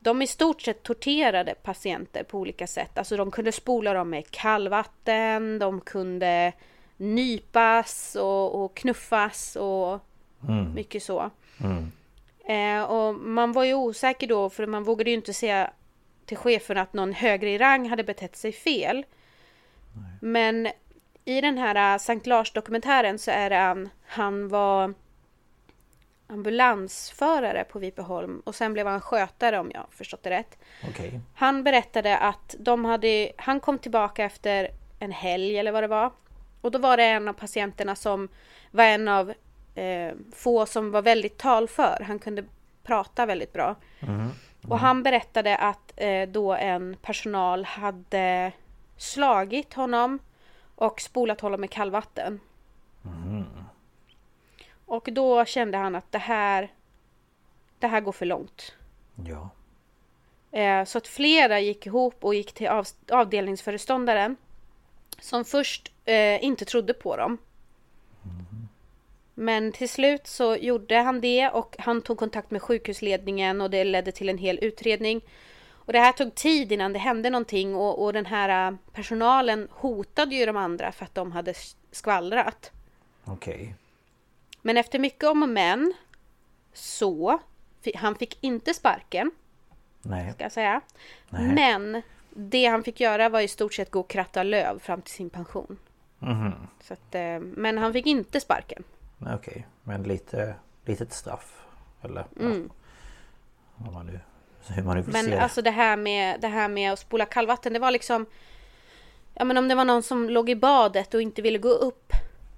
B: De i stort sett torterade patienter på olika sätt. Alltså de kunde spola dem med kallvatten, de kunde nypas och, och knuffas och mycket så. Eh, och man var ju osäker då för man vågade ju inte säga till chefen att någon högre i rang hade betett sig fel. Men i den här äh, Sankt Lars-dokumentären så är det han, han var ambulansförare på Vipeholm och sen blev han skötare om jag förstått det rätt.
A: Okej.
B: Han berättade att de hade, han kom tillbaka efter en helg eller vad det var. Och då var det en av patienterna som var en av eh, få som var väldigt talför. Han kunde prata väldigt bra. Och han berättade att eh, då en personal hade slagit honom och spolat honom med kallvatten. Och då kände han att det här, det här går för långt.
A: Ja.
B: Eh, Så att flera gick ihop och gick till av, avdelningsföreståndaren. Som först eh, inte trodde på dem. Men till slut så gjorde han det och han tog kontakt med sjukhusledningen och det ledde till en hel utredning. Och det här tog tid innan det hände någonting och, och den här eh, personalen hotade ju de andra för att de hade skvallrat.
A: Okej.
B: Men efter mycket om och men så han fick inte sparken
A: Nej.
B: ska jag säga.
A: Nej.
B: Men det han fick göra var i stort sett gå och kratta löv fram till sin pension.
A: Mhm.
B: Så att, eh, men han fick inte sparken.
A: Okej. Men lite... Litet straff. Eller?
B: Mm.
A: Ja. Man nu... Hur man nu vill
B: Men
A: se
B: alltså det här med det här med att spola kallvatten, det var liksom Ja men om det var någon som låg i badet och inte ville gå upp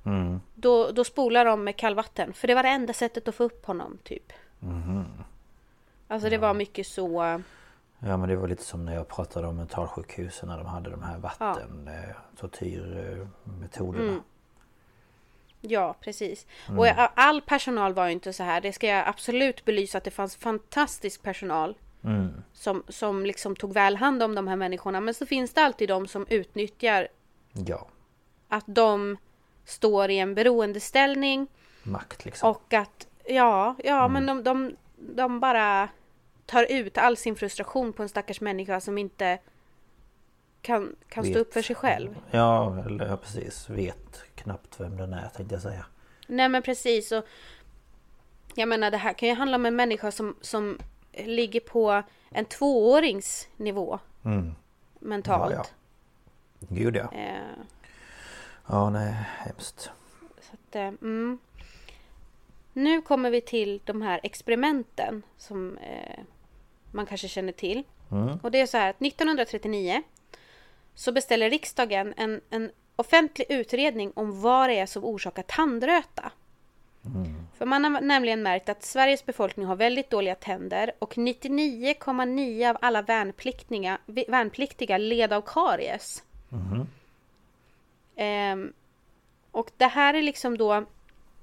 A: Mm.
B: Då, då spolar de med kallvatten. För det var det enda sättet att få upp honom typ.
A: Mhm.
B: Alltså det var mycket så
A: Ja men det var lite som när jag pratade om mentalsjukhusen när de hade de här vatten eh, tortyrmetoderna.
B: Mm. Ja, precis.
A: Mm.
B: Och all personal var ju inte så här. Det ska jag absolut belysa att det fanns fantastisk personal.
A: Mm.
B: Som, som liksom tog väl hand om de här människorna. Men så finns det alltid de som utnyttjar
A: Ja.
B: att de står i en beroendeställning.
A: Makt liksom.
B: Och att, ja, ja
A: Mm.
B: men de, de, de bara tar ut all sin frustration på en stackars människa som inte kan, kan stå upp för sig själv.
A: Ja, eller ja, precis. Vet knappt vem den är tänkte jag säga.
B: Nej men precis. Och jag menar det här kan ju handla om en människa som, som ligger på en tvåårings nivå
A: Mm.
B: mentalt.
A: Ja, ja. Gud ja.
B: Eh,
A: Ja, nej, hemskt.
B: så att, eh, mm. Nu kommer vi till de här experimenten som eh, man kanske känner till.
A: Mm.
B: Och det är så här att 1939 så beställer riksdagen en, en offentlig utredning om vad det är som orsakar tandröta. För man har nämligen märkt att Sveriges befolkning har väldigt dåliga tänder och 99,9 av alla värnpliktiga, värnpliktiga led av karies. Ehm, och det här är liksom då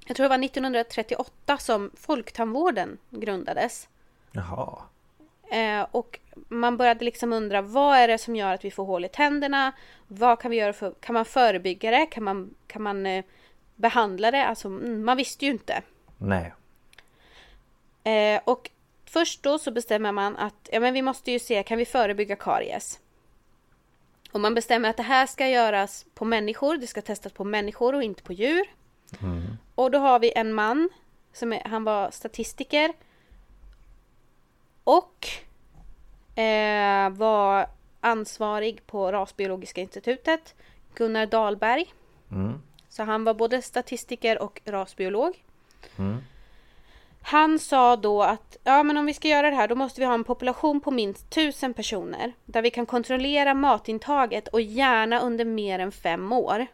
B: jag tror det var 1938 som Folktandvården grundades.
A: Jaha.
B: Eh, och man började liksom undra vad är det som gör att vi får hål i tänderna? Vad kan vi göra för, kan man förebygga det? Kan man, kan man eh, behandla det? Alltså mm, man visste ju inte.
A: Nej.
B: Eh, och först då så bestämmer man att ja, men vi måste ju se, kan vi förebygga karies? Och man bestämmer att det här ska göras på människor, det ska testas på människor och inte på djur. Och då har vi en man, som är, han var statistiker. Och eh, var ansvarig på Rasbiologiska institutet, Gunnar Dahlberg. Så han var både statistiker och rasbiolog. Han sa då att ja, men om vi ska göra det här då måste vi ha en population på minst tusen personer där vi kan kontrollera matintaget och gärna under mer än fem år.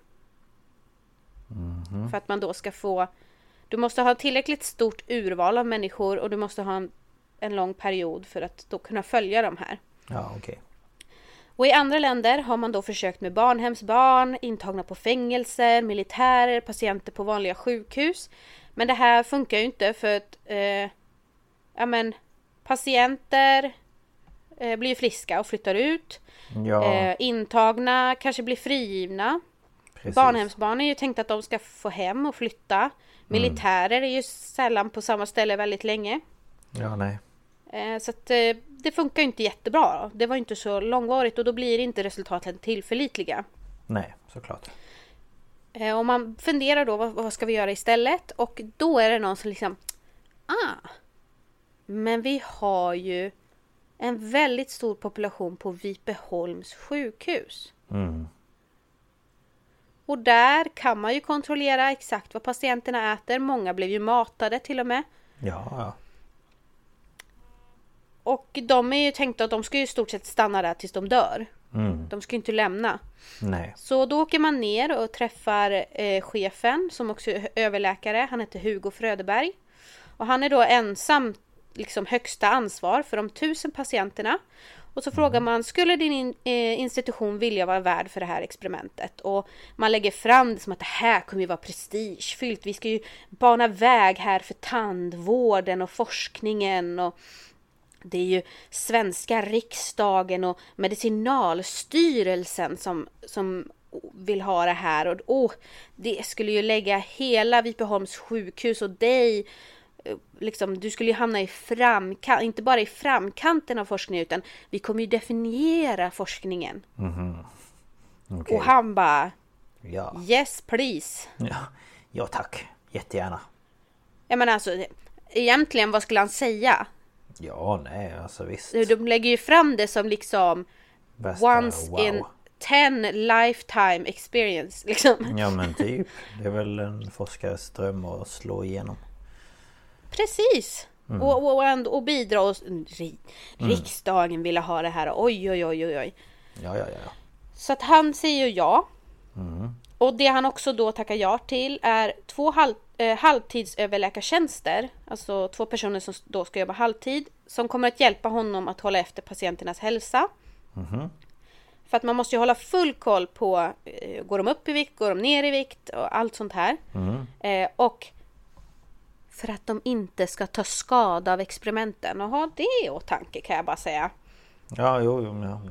B: För att man då ska få Du måste ha tillräckligt stort urval av människor och du måste ha en, en lång period för att då kunna följa de här.
A: Ja, okej.
B: Och i andra länder har man då försökt med barnhemsbarn, intagna på fängelser, militärer, patienter på vanliga sjukhus. Men det här funkar ju inte för att eh, ja, men, patienter eh, blir friska och flyttar ut.
A: Ja,
B: Eh, intagna kanske blir frigivna.
A: precis.
B: Barnhemsbarn är ju tänkt att de ska få hem och flytta. Militärer är ju sällan på samma ställe väldigt länge.
A: Ja, nej.
B: Eh, Så att eh, det funkar ju inte jättebra. Det var inte så långvarigt och då blir inte resultaten tillförlitliga.
A: Nej, såklart.
B: Eh, Och man funderar då vad, vad ska vi göra istället? Och då är det någon som liksom Ah! Men vi har ju en väldigt stor population på Vipeholms sjukhus.
A: Mm.
B: Och där kan man ju kontrollera exakt vad patienterna äter. Många blev ju matade till och med.
A: Ja, ja.
B: Och de är ju tänkta att de ska ju i stort sett stanna där tills de dör.
A: Mm.
B: De ska inte lämna.
A: Nej.
B: Så då åker man ner och träffar eh, chefen som också är överläkare. Han heter Hugo Fröderberg. Och han är då ensam liksom högsta ansvar för de tusen patienterna. Och så frågar man, skulle din in, eh, institution vilja vara värd för det här experimentet? Och man lägger fram det som att det här kommer ju vara prestigefyllt. Vi ska ju bana väg här för tandvården och forskningen och det är ju svenska riksdagen och medicinalstyrelsen som, som vill ha det här. Och åh, det skulle ju lägga hela Vipeholms sjukhus och dig eh, Liksom, du skulle ju hamna i framkant, inte bara i framkanten av forskningen utan vi kommer ju definiera forskningen.
A: Okej.
B: Och han bara
A: Ja.
B: Yes please.
A: ja. Ja, tack. Jättegärna.
B: Jag menar alltså egentligen vad skulle han säga?
A: Ja, nej, alltså visst.
B: De lägger ju fram det som liksom
A: Bästa,
B: once
A: wow.
B: in ten lifetime experience liksom.
A: Ja, men typ. Det är väl en forskares dröm att slå igenom.
B: Precis!
A: Mm.
B: Och, och, och, bidra och ri, riksdagen ville ha det här. Oj, oj, oj, oj, oj.
A: Ja, ja, ja.
B: Så att han säger ja.
A: Mm.
B: Och det han också då tackar ja till är två halv, eh, halvtidsöverläkartjänster. Alltså två personer som då ska jobba halvtid. Som kommer att hjälpa honom att hålla efter patienternas hälsa. För att man måste ju hålla full koll på, eh, går de upp i vikt, går de ner i vikt och allt sånt här. Eh, och för att de inte ska ta skada av experimenten och ha det i åtanke kan jag bara säga.
A: Ja, jo, jo, ja.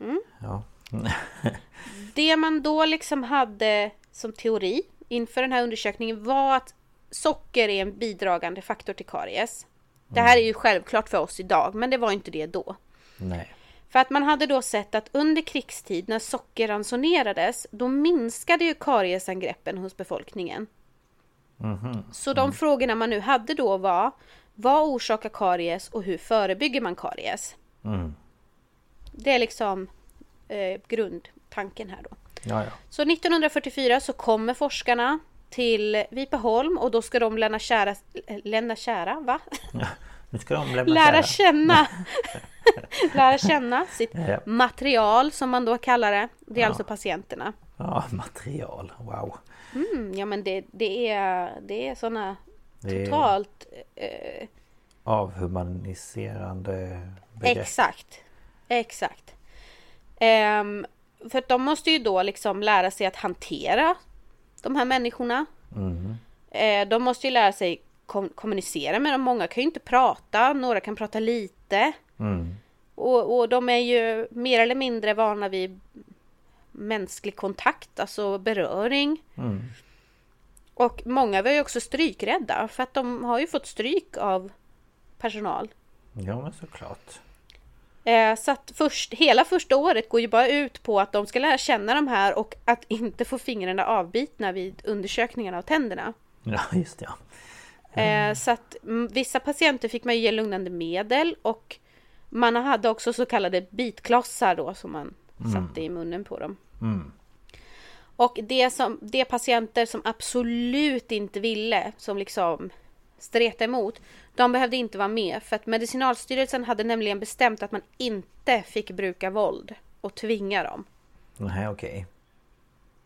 B: Mm.
A: Ja.
B: Det man då liksom hade som teori inför den här undersökningen var att socker är en bidragande faktor till karies. Det här är ju självklart för oss idag, men det var inte det då.
A: Nej.
B: För att man hade då sett att under krigstid när socker ransonerades, då minskade ju kariesangreppen hos befolkningen. Så de frågorna man nu hade då var, vad orsakar karies och hur förebygger man karies? Det är liksom eh, grundtanken här då.
A: Ja, ja.
B: Så 1944 så kommer forskarna till Vipeholm och då ska de lämna kära, lämna kära, va?
A: Nu ska de lämna
B: Lära känna Lära känna sitt
A: Ja.
B: material som man då kallar det. Det är alltså patienterna.
A: Ja, material. Wow.
B: Mm, ja men det, det är, det är sådana
A: Det är
B: totalt eh,
A: avhumaniserande begrepp.
B: Exakt. Exakt. Ehm, för att de måste ju då liksom lära sig att hantera de här människorna. Eh, de måste ju lära sig kom- kommunicera med dem. Många kan ju inte prata, några kan prata lite. Och, och de är ju mer eller mindre vana vid mänsklig kontakt, alltså beröring. Och många var ju också strykrädda för att de har ju fått stryk av personal.
A: Ja men såklart.
B: Eh, så att först, hela första året går ju bara ut på att de ska lära känna de här och att inte få fingrarna avbitna vid undersökningen av tänderna.
A: Ja just det, ja.
B: Eh, så att mm, vissa patienter fick man ju ge lugnande medel och man hade också så kallade bitklossar då som man satte i munnen på dem. Och det, som, det patienter som absolut inte ville, som liksom streta emot, de behövde inte vara med för att Medicinalstyrelsen hade nämligen bestämt att man inte fick bruka våld och tvinga dem.
A: Nej okej.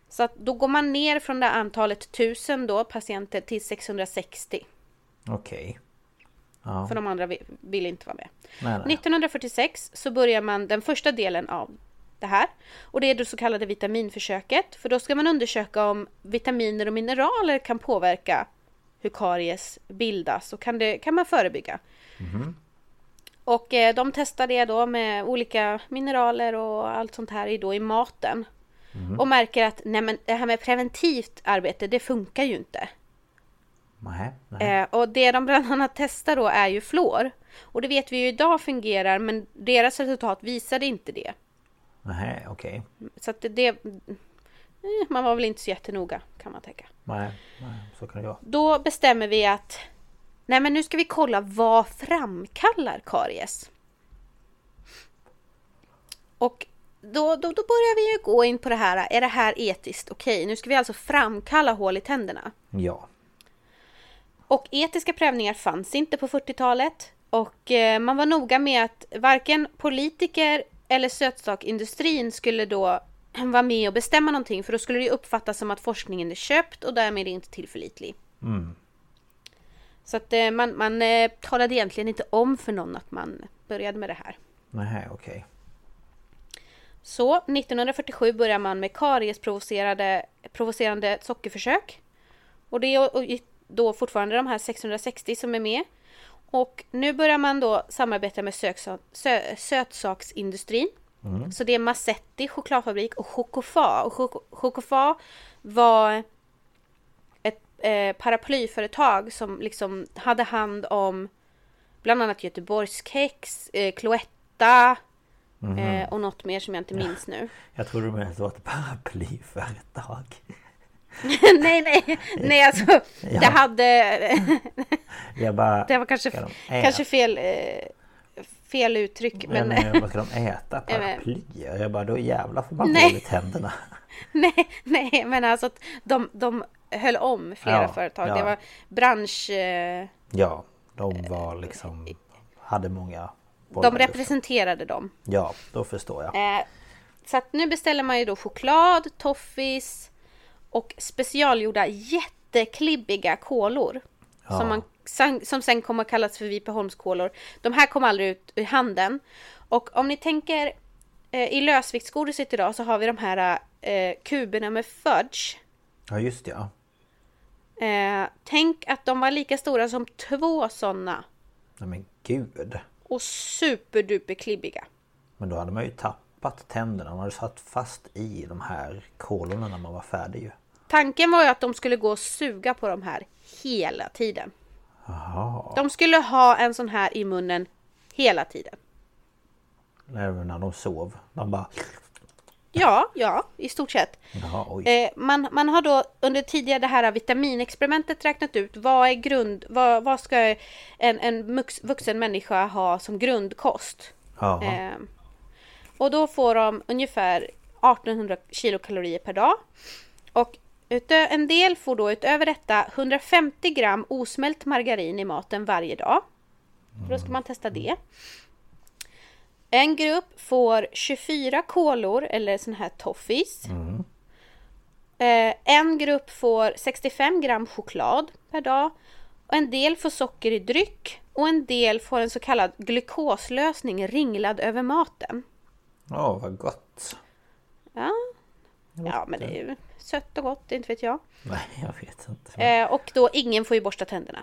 B: Så att då går man ner från det antalet tusen då patienter till 660.
A: Okej.
B: För de andra vi- ville inte vara med.
A: Nej, nej.
B: 1946 så börjar man den första delen av det här. Och det är det så kallade vitaminförsöket. För då ska man undersöka om vitaminer och mineraler kan påverka hur karies bildas och kan, det, kan man förebygga. Och eh, de testar det då med olika mineraler och allt sånt här i, då i maten. Och märker att nej men, det här med preventivt arbete, det funkar ju inte.
A: Nej, nej.
B: Eh, och det de bland annat testar då är ju fluor. Och det vet vi ju idag fungerar men deras resultat visade inte det.
A: Nej okej.
B: Så att det, man var väl inte så jättenoga kan man tänka.
A: Nej, nej, så kan det vara.
B: Då bestämmer vi att nej men nu ska vi kolla vad framkallar karies. Och då, då, då börjar vi ju gå in på det här, är det här etiskt okej? Nu ska vi alltså framkalla hål i tänderna.
A: Ja.
B: Och etiska prövningar fanns inte på 40-talet. Och eh, man var noga med att varken politiker eller sötsaksindustrin skulle då vara med och bestämma någonting för då skulle det uppfattas som att forskningen är köpt och därmed inte tillförlitlig. Så att eh, man, man eh, talade egentligen inte om för någon att man började med det här.
A: Nej okej.
B: Så 1947 börjar man med kariesprovocerande provocerande sockerförsök. Och det är då fortfarande de här 660 som är med. Och nu börjar man då samarbeta med söksa, sö, sötsaksindustrin. Så det är Massetti chokladfabrik och Chocofa. Och Choco- Chocofa var ett eh, paraplyföretag som liksom hade hand om bland annat Göteborgskex, eh, Cloetta eh, och något mer som jag inte minns nu.
A: Jag trodde du menade att det var ett paraplyföretag.
B: nej, nej, nej alltså
A: Ja.
B: det hade...
A: Jag bara...
B: Det var kanske,
A: de
B: kanske fel, eh, fel uttryck.
A: Men,
B: Men,
A: men vad ska de äta?
B: Ja, men-
A: Paraplyer? Jag bara, då jävlar får man
B: Nej.
A: hål tänderna.
B: nej, nej, men alltså att de, de höll om flera
A: Ja,
B: företag.
A: ja.
B: Det var bransch... Eh,
A: Ja, de var liksom... Hade många...
B: de representerade dem.
A: Ja, då förstår jag.
B: Eh, så att nu beställer man ju då choklad, toffis och specialgjorda jätteklibbiga kolor.
A: Ja.
B: Som, man, som sen kommer att kallas för Vipeholmskolor. De här kom aldrig ut ur handeln. Och om ni tänker eh, i lösviktsgodiset idag så har vi de här eh, kuberna med fudge.
A: Ja, just det, ja.
B: Eh, tänk att de var lika stora som två sådana.
A: Nej men gud.
B: Och superduper klibbiga.
A: Men då hade man ju tappat tänderna. Man hade satt fast i de här kolorna när man var färdig ju.
B: Tanken var ju att de skulle gå och suga på de här hela tiden.
A: Jaha.
B: De skulle ha en sån här i munnen hela tiden.
A: Även när de sov. De bara...
B: Ja, ja, i stort sett.
A: Jaha, oj.
B: Eh, man, man har då under tidigare det här vitaminexperimentet räknat ut vad är grund, vad, vad ska en, en vuxen människa ha som grundkost. Eh, och då får de ungefär 1800 kilokalorier per dag. Och utö- en del får då utöver detta 150 gram osmält margarin i maten varje dag. Då ska man testa det. En grupp får 24 kolor eller sån här toffis. Eh, en grupp får 65 gram choklad per dag. Och en del får socker i dryck och en del får en så kallad glukoslösning ringlad över maten.
A: Åh, vad gott.
B: Ja, Ja, men det är ju sött och gott, inte vet jag.
A: Nej, jag vet inte.
B: Eh, och då ingen får ju borsta tänderna.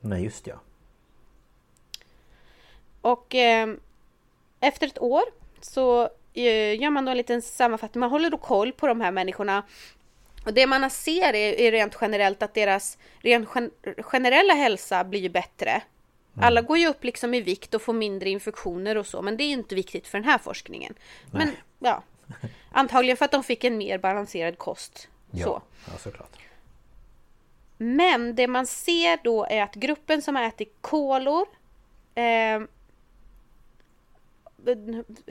A: Nej, just ja.
B: Och eh, efter ett år så eh, gör man då en liten sammanfattning. Man håller då koll på de här människorna. Och det man ser är, är rent generellt att deras rent gen generella hälsa blir ju bättre. Alla går ju upp liksom i vikt och får mindre infektioner och så, men det är inte viktigt för den här forskningen. Men ja, antagligen för att de fick en mer balanserad kost.
A: Ja,
B: Så.
A: ja såklart.
B: Men det man ser då är att gruppen som har ätit kolor eh,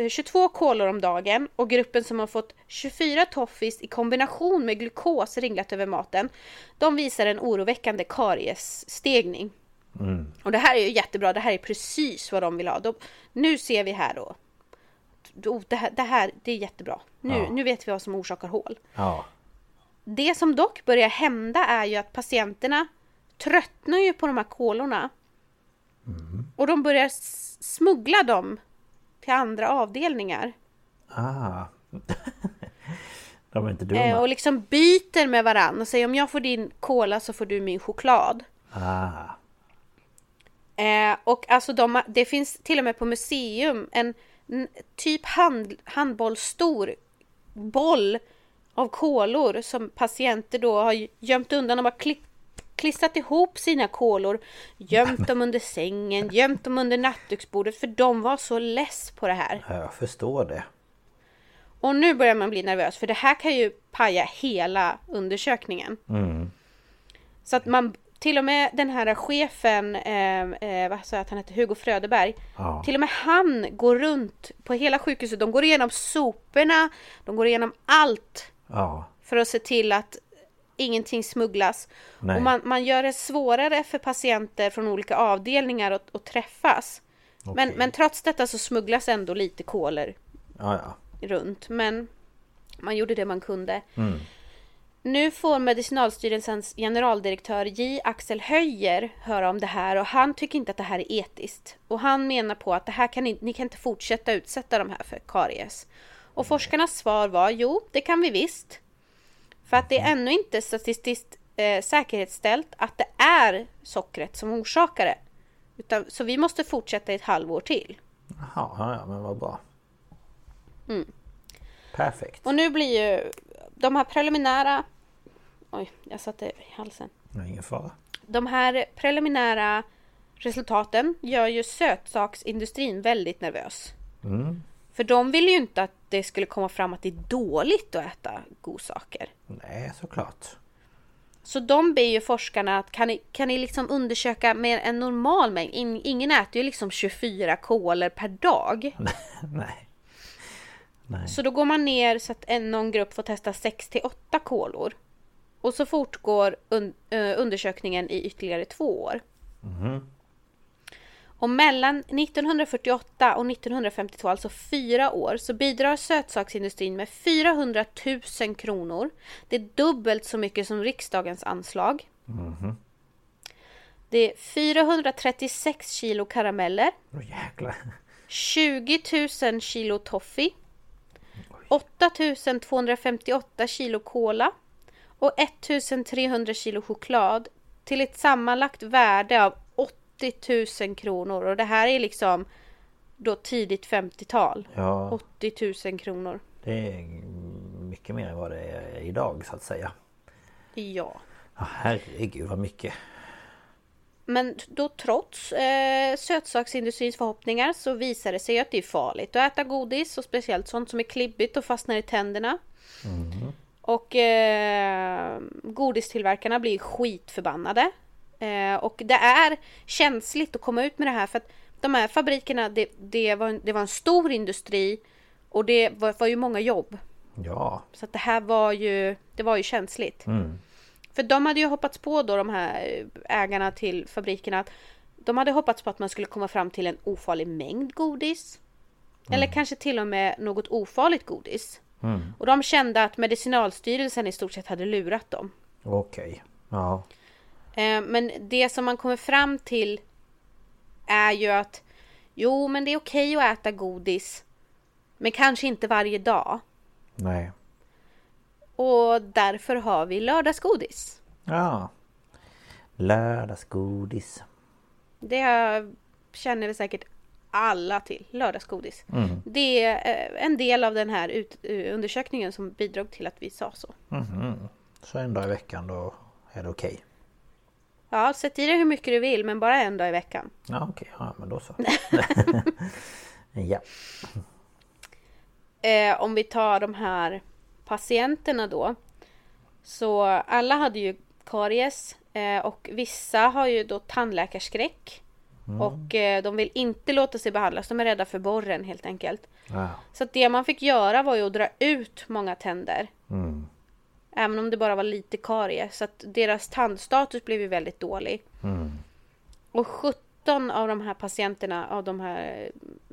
B: 22 kolor om dagen och gruppen som har fått 24 toffis i kombination med glukos ringlat över maten de visar en oroväckande kariesstegning. Och det här är ju jättebra, det här är precis vad de vill ha. De, nu ser vi här då. Då det, här, det här, det är jättebra. Nu,
A: Ja.
B: nu vet vi vad som orsakar hål.
A: Ja,
B: Det som dock börjar hända är ju att patienterna tröttnar ju på de här kolorna. Och de börjar smuggla dem till andra avdelningar.
A: ah. De är inte dumma.
B: Eh, och liksom byter med varann och säger om jag får din kola så får du min choklad.
A: Ah.
B: Eh, och alltså de, det finns till och med på museum en typ hand, handbollsstor boll av kolor som patienter då har gömt undan. De har kli, klistrat ihop sina kolor, gömt dem under sängen, gömt dem under nattduksbordet för de var så less på det här.
A: Ja, Jag förstår det.
B: Och nu börjar man bli nervös för det här kan ju paja hela undersökningen. Så att man, till och med den här chefen, eh, eh, vad sa jag att han hette, Hugo Fröderberg.
A: Ja.
B: Till och med han går runt på hela sjukhuset. De går igenom soporna, de går igenom allt
A: Ja,
B: för att se till att ingenting smugglas.
A: Nej.
B: Och man, man gör det svårare för patienter från olika avdelningar att, att träffas. Men,
A: Okej.
B: men trots detta så smugglas ändå lite kolor
A: ja,
B: runt. Men man gjorde det man kunde. Nu får Medicinalstyrelsens generaldirektör J. Axel Höjer höra om det här och han tycker inte att det här är etiskt. Och han menar på att det här kan ni, ni kan inte fortsätta utsätta de här för karies. Och forskarnas svar var jo, det kan vi visst. För att det är ännu inte statistiskt eh, säkerhetsställt att det är sockret som orsakar det. Utan, så vi måste fortsätta i ett halvår till.
A: Jaha, ja, men vad bra. Perfekt.
B: Och nu blir ju de här preliminära... Oj, jag satte i halsen.
A: Nej, ingen fara.
B: De här preliminära resultaten gör ju sötsaksindustrin väldigt nervös. För de vill ju inte att det skulle komma fram att det är dåligt att äta godsaker.
A: Nej, såklart.
B: Så de ber ju forskarna att kan ni, kan ni liksom undersöka med en normal mängd? In, ingen äter ju liksom 24 kolor per dag.
A: Nej. Nej.
B: Så då går man ner så att en, någon grupp får testa 6 till 8 kolor. Och så fortgår un, eh, undersökningen i ytterligare två år. Och mellan 1948 och 1952, alltså fyra år, så bidrar sötsaksindustrin med 400 000 kronor. Det är dubbelt så mycket som riksdagens anslag. Det är 436 kilo karameller,
A: jäklar.
B: 20 000 kilo toffee, 8 258 kilo cola och 1 300 kilo choklad till ett sammanlagt värde av 80 000 kronor. Och det här är liksom då tidigt 50-tal.
A: Ja,
B: 80 000 kronor.
A: det är mycket mer än vad det är idag så att säga.
B: Ja.
A: Ja, herregud vad mycket.
B: Men då trots eh, sötsaksindustrins förhoppningar så visar det sig att det är farligt att äta godis och speciellt sånt som är klibbigt och fastnar i tänderna. Och eh, godistillverkarna blir skitförbannade. Eh, och det är känsligt att komma ut med det här för att de här fabrikerna det, det, var, en- det var en stor industri och det var, var ju många jobb.
A: Ja,
B: Så det här var ju, det var ju känsligt. För de hade ju hoppats på då de här ägarna till fabrikerna att de hade hoppats på att man skulle komma fram till en ofarlig mängd godis. Eller kanske till och med något ofarligt godis. Och de kände att Medicinalstyrelsen i stort sett hade lurat dem.
A: okej. Ja,
B: Eh, Men det som man kommer fram till är ju att jo, men det är okej att äta godis. Men kanske inte varje dag.
A: nej.
B: Och därför har vi lördagsgodis.
A: Ja. Lördagsgodis.
B: Det känner vi säkert alla till. Lördagsgodis.
A: Mm.
B: Det är eh, en del av den här ut, eh, undersökningen som bidrog till att vi sa så.
A: Mhm. Så en dag i veckan då är det okej?
B: Ja, sätt i dig hur mycket du vill men bara en dag i veckan.
A: Ja okej, ja men då så. ja.
B: Eh, om vi tar de här patienterna då. Så alla hade ju karies eh, och vissa har ju då tandläkarskräck. Och eh, de vill inte låta sig behandlas, de är rädda för borren helt enkelt.
A: ja.
B: Så det man fick göra var ju att dra ut många tänder.
A: Mm.
B: Även om det bara var lite karies. Så att deras tandstatus blev ju väldigt dålig.
A: Mm.
B: Och 17 av de här patienterna, av de här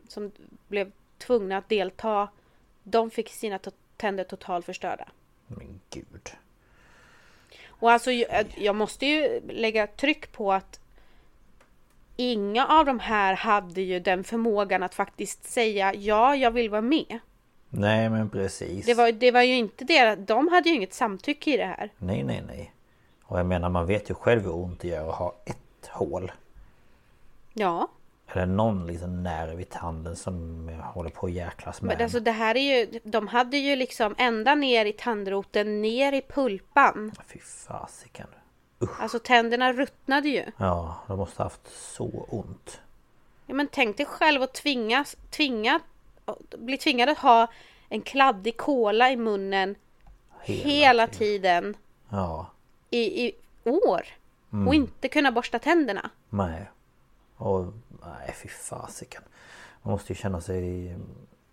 B: som blev tvungna att delta, de fick sina tänder totalt förstörda.
A: Men gud.
B: Och alltså, jag jag måste ju lägga tryck på att inga av de här hade ju den förmågan att faktiskt säga ja, jag vill vara med.
A: Nej men precis.
B: Det var, det var ju inte det, de hade ju inget samtycke i det här.
A: Nej nej nej. Och jag menar man vet ju själv hur ont det gör att ha ett hål.
B: Ja,
A: Eller någon liksom nerv i tanden som håller på att jäklas med.
B: men alltså det här är ju, de hade ju liksom ända ner i tandroten, ner i pulpan.
A: Fy fasiken.
B: Alltså tänderna ruttnade ju.
A: Ja, de måste ha haft så ont.
B: Ja, men tänk dig själv att tvingas, tvinga, bli tvingad att ha en kladdig kola i munnen hela, tiden
A: Ja,
B: i, i år. Och inte kunna borsta tänderna.
A: nej. Och nej fy fasiken. Man måste ju känna sig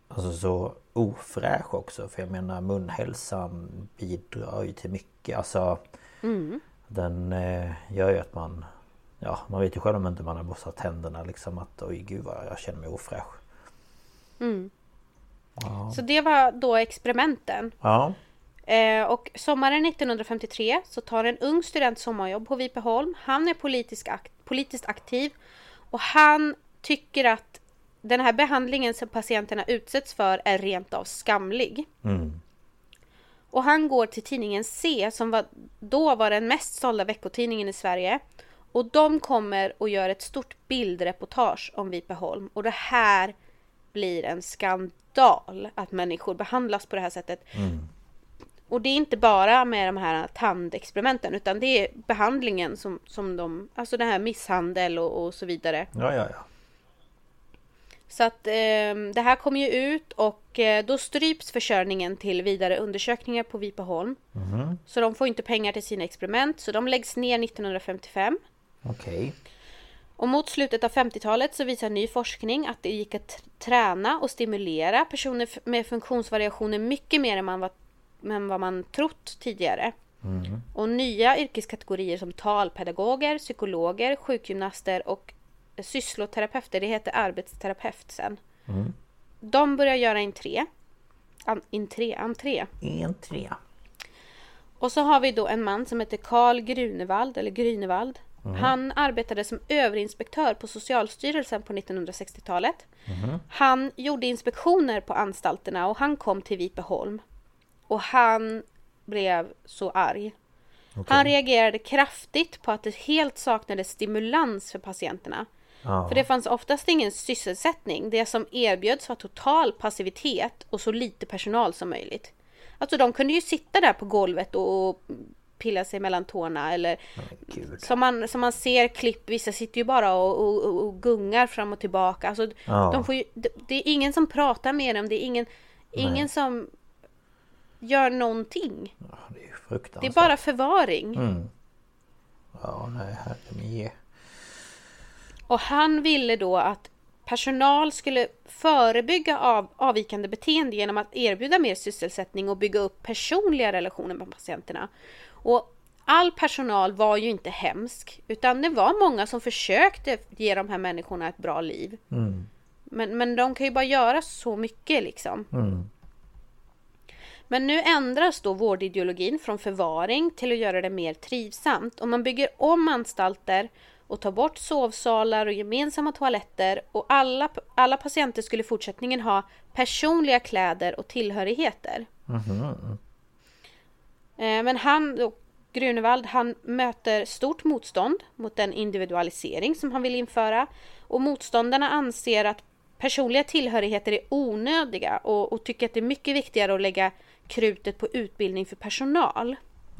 A: alltså, så ofräsch också. För jag menar munhälsan bidrar ju till mycket. Alltså Den eh, gör ju att man Ja man vet ju själv om inte man har borstat tänderna liksom att oj gud vad jag känner mig ofräsch.
B: Så det var då experimenten.
A: Ja.
B: Eh, och sommaren 1953 så tar en ung student sommarjobb på Vipeholm. Han är politisk akt, politiskt aktiv och han tycker att den här behandlingen som patienterna utsätts för är rent av skamlig.
A: Mm.
B: Och han går till tidningen C som var, då var den mest sålda veckotidningen i Sverige. Och de kommer och gör ett stort bildreportage om Vipeholm. Och det här blir en skandal att människor behandlas på det här sättet. Och det är inte bara med de här tandexperimenten utan det är behandlingen som, som de, alltså det här misshandel och, och så vidare.
A: Ja ja ja.
B: Så att eh, det här kommer ju ut och eh, då stryps försörjningen till vidare undersökningar på Vipeholm. Så de får inte pengar till sina experiment så de läggs ner 1955.
A: Okej.
B: Och mot slutet av 50-talet så visar ny forskning att det gick att träna och stimulera personer med funktionsvariationer mycket mer än, man var, än vad man trott tidigare. Och nya yrkeskategorier som talpedagoger, psykologer, sjukgymnaster och syssloterapeuter, det heter arbetsterapeut sen. De börjar göra entré. An, entré, entré.
A: En trea.
B: Och så har vi då en man som heter Karl Grunewald, eller Grünewald. Han arbetade som överinspektör på Socialstyrelsen på 1960-talet. Han gjorde inspektioner på anstalterna och han kom till Vipeholm. Och han blev så arg. Han reagerade kraftigt på att det helt saknades stimulans för patienterna.
A: Ja.
B: För det fanns oftast ingen sysselsättning. Det som erbjöds var total passivitet och så lite personal som möjligt. Alltså de kunde ju sitta där på golvet och pilla sig mellan tårna eller
A: Gud.
B: som man, som man ser klipp, vissa sitter ju bara och, och, och- gungar fram och tillbaka. Alltså,
A: Ja.
B: de får ju, det, det är ingen som pratar med dem, det är ingen, ingen som gör någonting.
A: Ja, det är ju
B: Det är
A: fruktansvärt.
B: bara förvaring.
A: Mm. Ja nej herre min
B: Och han ville då att personal skulle förebygga av, avvikande beteende genom att erbjuda mer sysselsättning och bygga upp personliga relationer med patienterna. Och all personal var ju inte hemsk, utan det var många som försökte ge de här människorna ett bra liv. Men, men de kan ju bara göra så mycket liksom. Men nu ändras då vårdideologin från förvaring till att göra det mer trivsamt och man bygger om anstalter och tar bort sovsalar och gemensamma toaletter och alla, alla patienter skulle i fortsättningen ha personliga kläder och tillhörigheter. Eh, men han, Grunewald, han möter stort motstånd mot den individualisering som han vill införa. Och motståndarna anser att personliga tillhörigheter är onödiga och, och tycker att det är mycket viktigare att lägga krutet på utbildning för personal.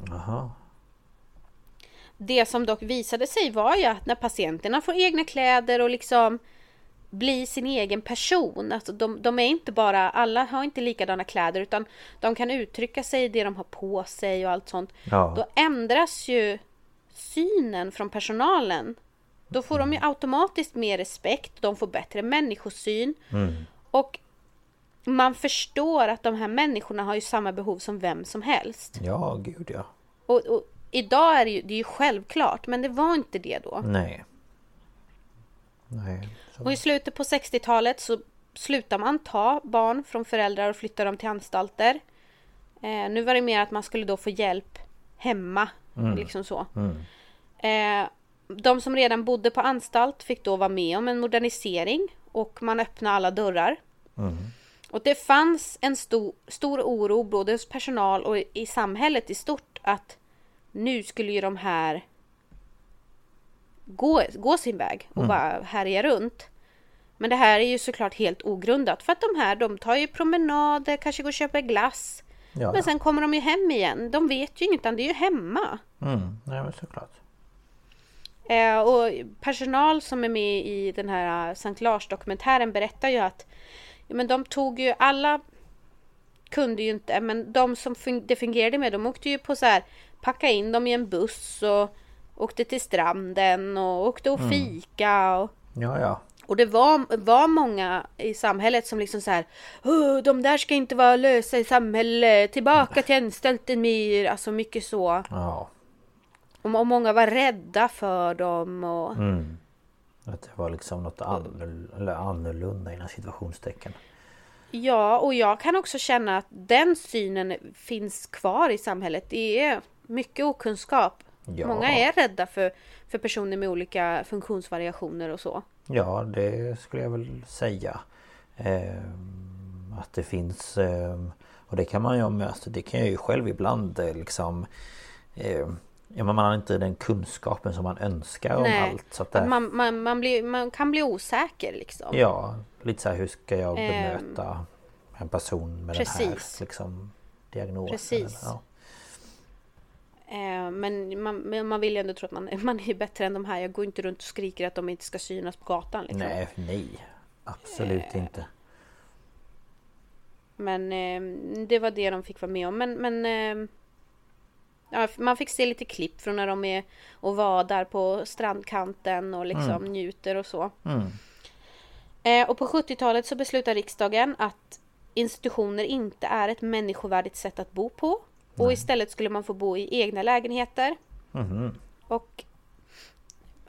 A: Jaha.
B: Det som dock visade sig var ju att när patienterna får egna kläder och liksom bli sin egen person. Alltså de, de, är inte bara, alla har inte likadana kläder utan de kan uttrycka sig i det de har på sig och allt sånt.
A: Ja.
B: Då ändras ju synen från personalen. Då får de ju automatiskt mer respekt, de får bättre människosyn. Och man förstår att de här människorna har ju samma behov som vem som helst.
A: Ja, gud ja.
B: Och, och idag är det ju, det är ju självklart, men det var inte det då.
A: Nej. Nej. Så.
B: Och i slutet på 60-talet så slutar man ta barn från föräldrar och flytta dem till anstalter. Eh, nu var det mer att man skulle då få hjälp hemma. Liksom så. Eh, de som redan bodde på anstalt fick då vara med om en modernisering och man öppnade alla dörrar. Och det fanns en stor, stor oro både hos personal och i, samhället i stort att nu skulle ju de här gå, gå sin väg och bara härja runt. Men det här är ju såklart helt ogrundat för att de här de tar ju promenader, kanske går och köper glass.
A: Ja,
B: Men sen kommer de ju hem igen. De vet ju inget utan det är ju hemma.
A: Mm. Nej, men såklart.
B: Eh, och personal som är med i den här Sankt Lars-dokumentären berättar ju att ja, men de tog ju alla kunde ju inte, men de som fun- det fungerade med, de åkte ju på så här packa in dem i en buss och åkte till stranden och åkte och fika och
A: Ja, ja.
B: och det var, var många i samhället som liksom så här "Åh, de där ska inte vara lösa i samhället, tillbaka till anstalten mer, alltså mycket så.
A: Ja.
B: Och, och många var rädda för dem och
A: Mm. Att det var liksom något eller annorlunda inom situationstecken.
B: Ja, och jag kan också känna att den synen finns kvar i samhället. Det är mycket okunskap.
A: Ja.
B: Många är rädda för, för personer med olika funktionsvariationer och så.
A: Ja, det skulle jag väl säga. Ehm, att det finns... ehm, och det kan man ju möta. Det kan jag ju själv ibland eh, liksom... ehm, ja, men man har inte den kunskapen som man önskar om
B: Nej,
A: allt. Så att det,
B: man, man, man, blir, man kan bli osäker liksom.
A: Ja, lite så här hur ska jag
B: Ehm,
A: bemöta en person med den
B: precis.
A: här liksom, diagnosen?
B: Precis.
A: eller- Ja.
B: Eh, men, man, man vill ju ändå tro att man, man är bättre än de här. Jag går inte runt och skriker att de inte ska synas på gatan. Liksom.
A: Nej, nej. Absolut
B: Eh,
A: inte.
B: Men eh, det var det de fick vara med om. Men, men man fick se lite klipp från när de är och var där på strandkanten och liksom njuter och så.
A: Mm.
B: Eh, och på 70-talet så beslutar riksdagen att institutioner inte är ett människovärdigt sätt att bo på. Och istället skulle man få bo i egna lägenheter.
A: Mhm.
B: Och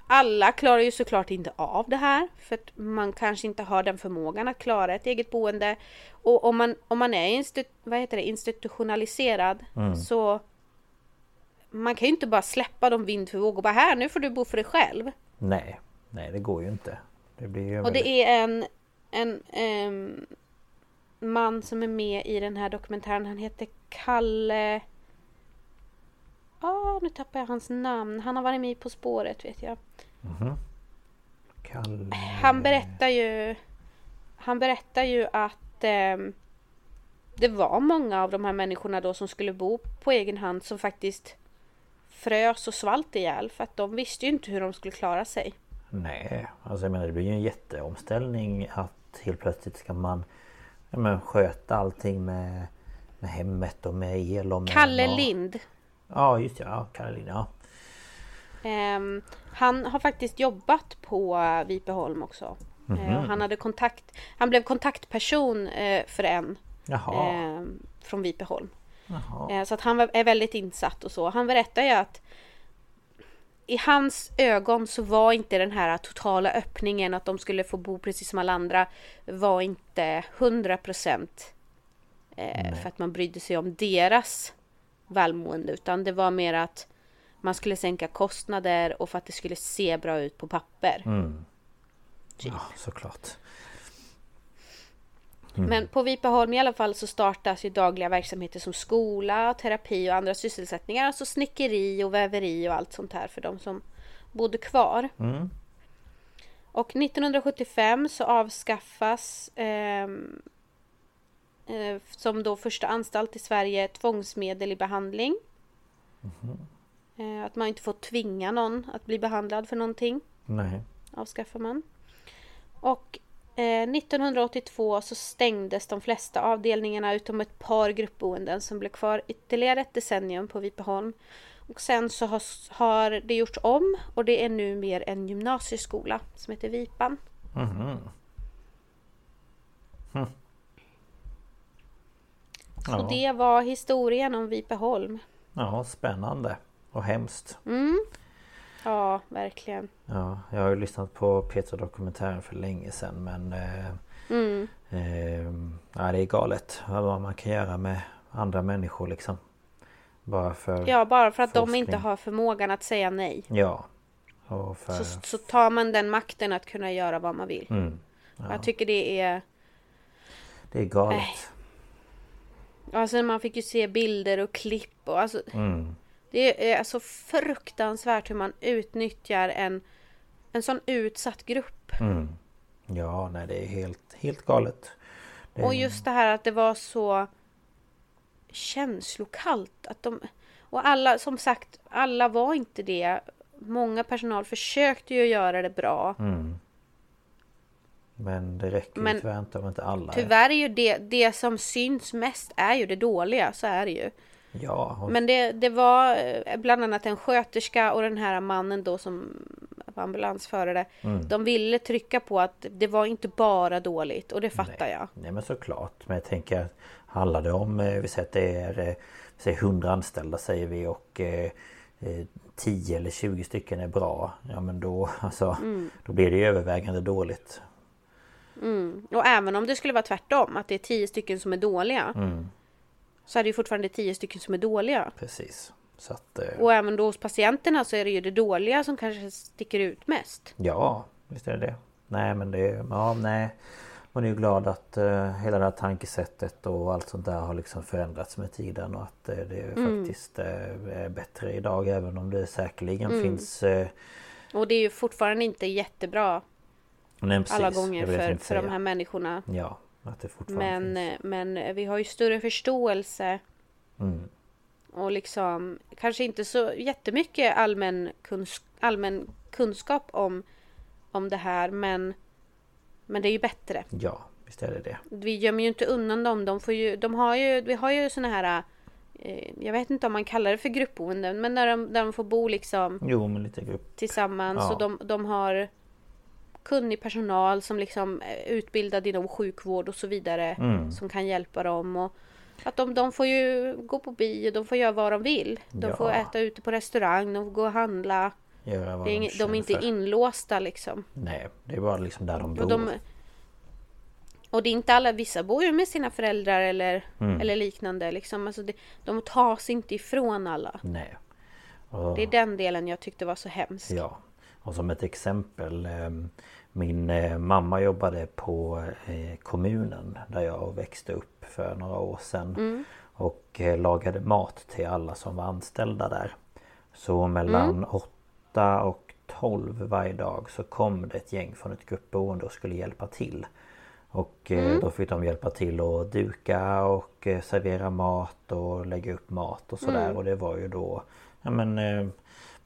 B: alla klarar ju såklart inte av det här. För att man kanske inte har den förmågan att klara ett eget boende. Och om man, om man är institu- vad heter det, institutionaliserad så man kan ju inte bara släppa dem vind för våg och bara här nu får du bo för dig själv.
A: Nej, nej det går ju inte. Det blir ju
B: Och det är en, en ehm, man som är med i den här dokumentären. Han heter Kalle... Ja, nu tappar jag hans namn. Han har varit med På spåret vet jag.
A: Kalle...
B: Han berättar ju... Han berättar ju att ehm, det var många av de här människorna då som skulle bo på egen hand som faktiskt frös och svalt ihjäl för att de visste ju inte hur de skulle klara sig.
A: Nej, alltså jag menar det blir ju en jätteomställning att helt plötsligt ska man ja, men, sköta allting med, med hemmet och med el och med
B: Kalle
A: mat.
B: Lind.
A: Ja just det, ja Kalle Lind, ja.
B: Ehm, han har faktiskt jobbat på Vipeholm också. Eh, och han, hade kontakt, han blev kontaktperson eh, för en ehm, från Vipeholm.
A: Jaha.
B: Eh, så att han är väldigt insatt och så. Han berättar ju att i hans ögon så var inte den här totala öppningen att de skulle få bo precis som alla andra var inte 100 procent eh, för att man brydde sig om deras välmående utan det var mer att man skulle sänka kostnader och för att det skulle se bra ut på papper.
A: Mm.
B: Typ.
A: Ja, såklart.
B: Men på Vipeholm i alla fall så startas ju dagliga verksamheter som skola, terapi och andra sysselsättningar. Alltså snickeri och väveri och allt sånt här för de som bodde kvar.
A: Mm.
B: Och 1975 så avskaffas ehm, eh, som då första anstalt i Sverige tvångsmedel i behandling. Eh, att man inte får tvinga någon att bli behandlad för någonting
A: Nej.
B: avskaffar man. Och eh, 1982 så stängdes de flesta avdelningarna utom ett par gruppboenden som blev kvar ytterligare ett decennium på Vipeholm. Och sen så har, har det gjorts om och det är nu mer en gymnasieskola som heter Vipan.
A: Mhm. Hm.
B: Så
A: Ja.
B: det var historien om Vipeholm.
A: ja, spännande. Och hemskt.
B: Mm. Ja, verkligen.
A: Ja, jag har ju lyssnat på Petra-dokumentären för länge sedan men... Eh,
B: Mm.
A: eh, ja, det är galet vad man kan göra med andra människor liksom. Bara för...
B: Ja, bara för att de
A: Forskning.
B: inte har förmågan att säga nej.
A: Ja. För...
B: Så, så tar man den makten att kunna göra vad man vill.
A: Mm.
B: Jag tycker det är...
A: Det är galet.
B: Nej. Alltså man fick ju se bilder och klipp och alltså
A: Mm.
B: Det är så fruktansvärt hur man utnyttjar en, en sån utsatt grupp.
A: Mm. Ja, nej det är helt, helt galet. Det...
B: Och just det här att det var så känslokallt. Att de, och alla, som sagt, alla var inte det. Många personal försökte ju göra det bra.
A: Mm. Men det räcker
B: Men
A: ju tyvärr inte om inte alla är...
B: Tyvärr är ju det, det som syns mest är ju det dåliga, så är det ju.
A: Ja, och...
B: Men det, det var eh, bland annat en sköterska och den här mannen då som var ambulansförare.
A: Mm.
B: De ville trycka på att det var inte bara dåligt och det fattar jag.
A: Nej men såklart. Men jag tänker att handlar det om, eh, vi säger att det är eh, säg 100 anställda säger vi och eh, eh, 10 eller 20 stycken är bra. Ja men då alltså
B: Mm.
A: Då blir det övervägande dåligt.
B: Mm. Och även om det skulle vara tvärtom, att det är tio stycken som är dåliga. Så är det ju fortfarande tio stycken som är dåliga.
A: Precis. Så att eh,
B: Och även då hos patienterna så är det ju det dåliga som kanske sticker ut mest.
A: Ja, visst är det det. Nej men det, ja nej. Man är ju glad att eh, hela det här tankesättet och allt sånt där har liksom förändrats med tiden och att eh, det
B: Mm.
A: faktiskt eh, är bättre idag även om det säkerligen
B: Mm.
A: finns eh,
B: Och det är ju fortfarande inte jättebra
A: nej, precis,
B: alla gånger för, för de här människorna.
A: Ja, att det fortfarande
B: Men,
A: finns.
B: eh, men vi har ju större förståelse
A: Mm.
B: och liksom kanske inte så jättemycket allmän, kuns allmän kunskap om, om det här men, men det är ju bättre.
A: Ja, visst är det det.
B: Vi gömmer ju inte undan dem. De, får ju, de har ju, vi har ju såna här eh, jag vet inte om man kallar det för gruppboenden men när de, där de får bo liksom
A: Jo men lite grupp.
B: tillsammans
A: Ja.
B: och de, de har kunnig personal som liksom är utbildad inom sjukvård och så vidare
A: Mm.
B: som kan hjälpa dem. Och att de, de får ju gå på bio, de får göra vad de vill. De
A: Ja.
B: får äta ute på restaurang, de får gå och handla.
A: Göra vad
B: Det är
A: de,
B: inget, de är inte
A: för.
B: inlåsta liksom.
A: Nej, det är bara liksom där de bor.
B: Och, de, och det är inte alla, vissa bor ju med sina föräldrar eller,
A: Mm.
B: eller liknande. Liksom. Alltså det, de tas inte ifrån alla.
A: Nej. Och,
B: Det är den delen jag tyckte var så hemsk.
A: Ja. Och som ett exempel eh, Min eh, mamma jobbade på eh, kommunen där jag växte upp för några år sedan.
B: Mm.
A: Och eh, lagade mat till alla som var anställda där. Så mellan
B: Mm.
A: 8 och 12 varje dag så kom det ett gäng från ett gruppboende och skulle hjälpa till. Och
B: Mm.
A: då fick de hjälpa till att duka och servera mat och lägga upp mat och sådär.
B: Mm.
A: Och det var ju då ja, men,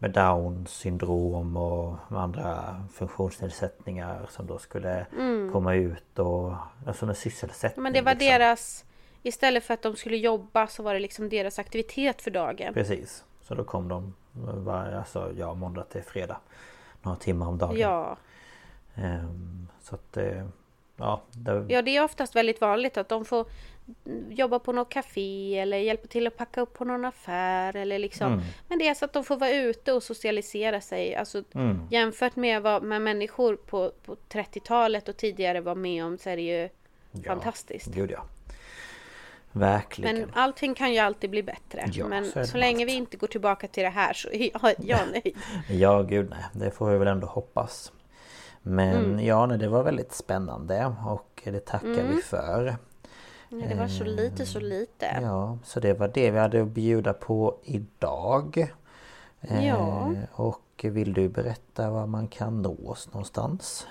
A: med Downs syndrom och andra funktionsnedsättningar som då skulle
B: Mm.
A: komma ut och alltså en sysselsättning.
B: Men det var
A: liksom.
B: deras... Istället för att de skulle jobba så var det liksom deras aktivitet för dagen.
A: Precis. Så då kom de var, alltså, ja, måndag till fredag. Några timmar om dagen.
B: Ja.
A: Ehm, så att eh, ja, det,
B: ja, det är oftast väldigt vanligt att de får jobba på något café eller hjälpa till att packa upp på någon affär eller liksom.
A: Mm.
B: Men det är så att de får vara ute och socialisera sig. Alltså
A: Mm.
B: jämfört med vad med människor på, på 30-talet och tidigare var med om så är det ju
A: Ja,
B: fantastiskt.
A: Gud ja. Verkligen.
B: Men allting kan ju alltid bli bättre.
A: Ja,
B: Men
A: så
B: så, länge
A: allt.
B: vi inte går tillbaka till det här så är jag, jag nöjd.
A: Ja, gud nej. Det får vi väl ändå hoppas. Men
B: Mm.
A: ja, nej, det var väldigt spännande och det tackar
B: Mm.
A: vi för.
B: Ja, det var så lite, så lite.
A: Ja, så det var det vi hade att bjuda på idag.
B: Ja.
A: Och vill du berätta var man kan nå oss någonstans?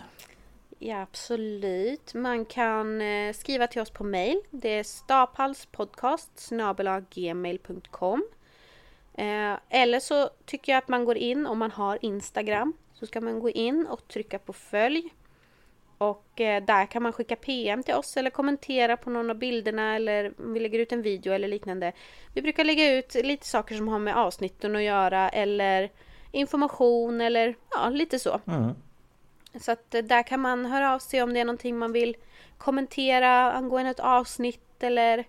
B: Ja, absolut. Man kan eh, skriva till oss på mail. Det är staphalspodcast gmail.com eh, Eller så tycker jag att man går in om man har Instagram. Så ska man gå in och trycka på följ. Och eh, där kan man skicka PM till oss eller kommentera på någon av bilderna eller om vi lägger ut en video eller liknande. Vi brukar lägga ut lite saker som har med avsnitten att göra eller information eller ja, lite så.
A: Mm.
B: Så att eh, där kan man höra av sig om det är någonting man vill kommentera angående ett avsnitt eller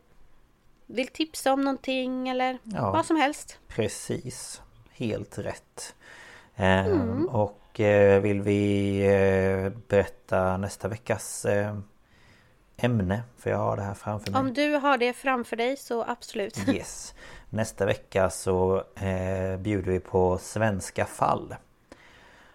B: vill tipsa om någonting eller
A: Ja.
B: vad som helst.
A: Precis, helt rätt.
B: Mm.
A: Och eh, vill vi eh, berätta nästa veckas eh, ämne? För jag har det här framför mig.
B: Om du har det framför dig så absolut.
A: Yes. Nästa vecka så eh, bjuder vi på svenska fall.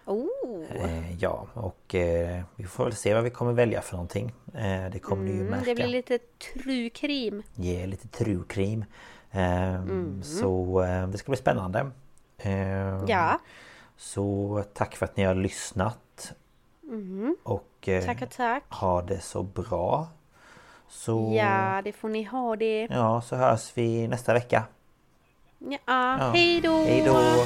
B: Oh.
A: Eh, ja, och eh, vi får väl se vad vi kommer välja för någonting. Eh, det kommer ni ju
B: Mm,
A: märka.
B: det blir lite true crime.
A: Ge lite true crime. Eh,
B: Mm.
A: Så eh, det ska bli spännande. Eh,
B: Ja.
A: Så tack för att ni har lyssnat.
B: Mm.
A: Och eh,
B: Tackar tack.
A: ha det så bra. Så
B: Ja, det får ni ha det.
A: ja, så hörs vi nästa vecka.
B: Ja,
A: Ja.
B: hej då!
A: Hej då!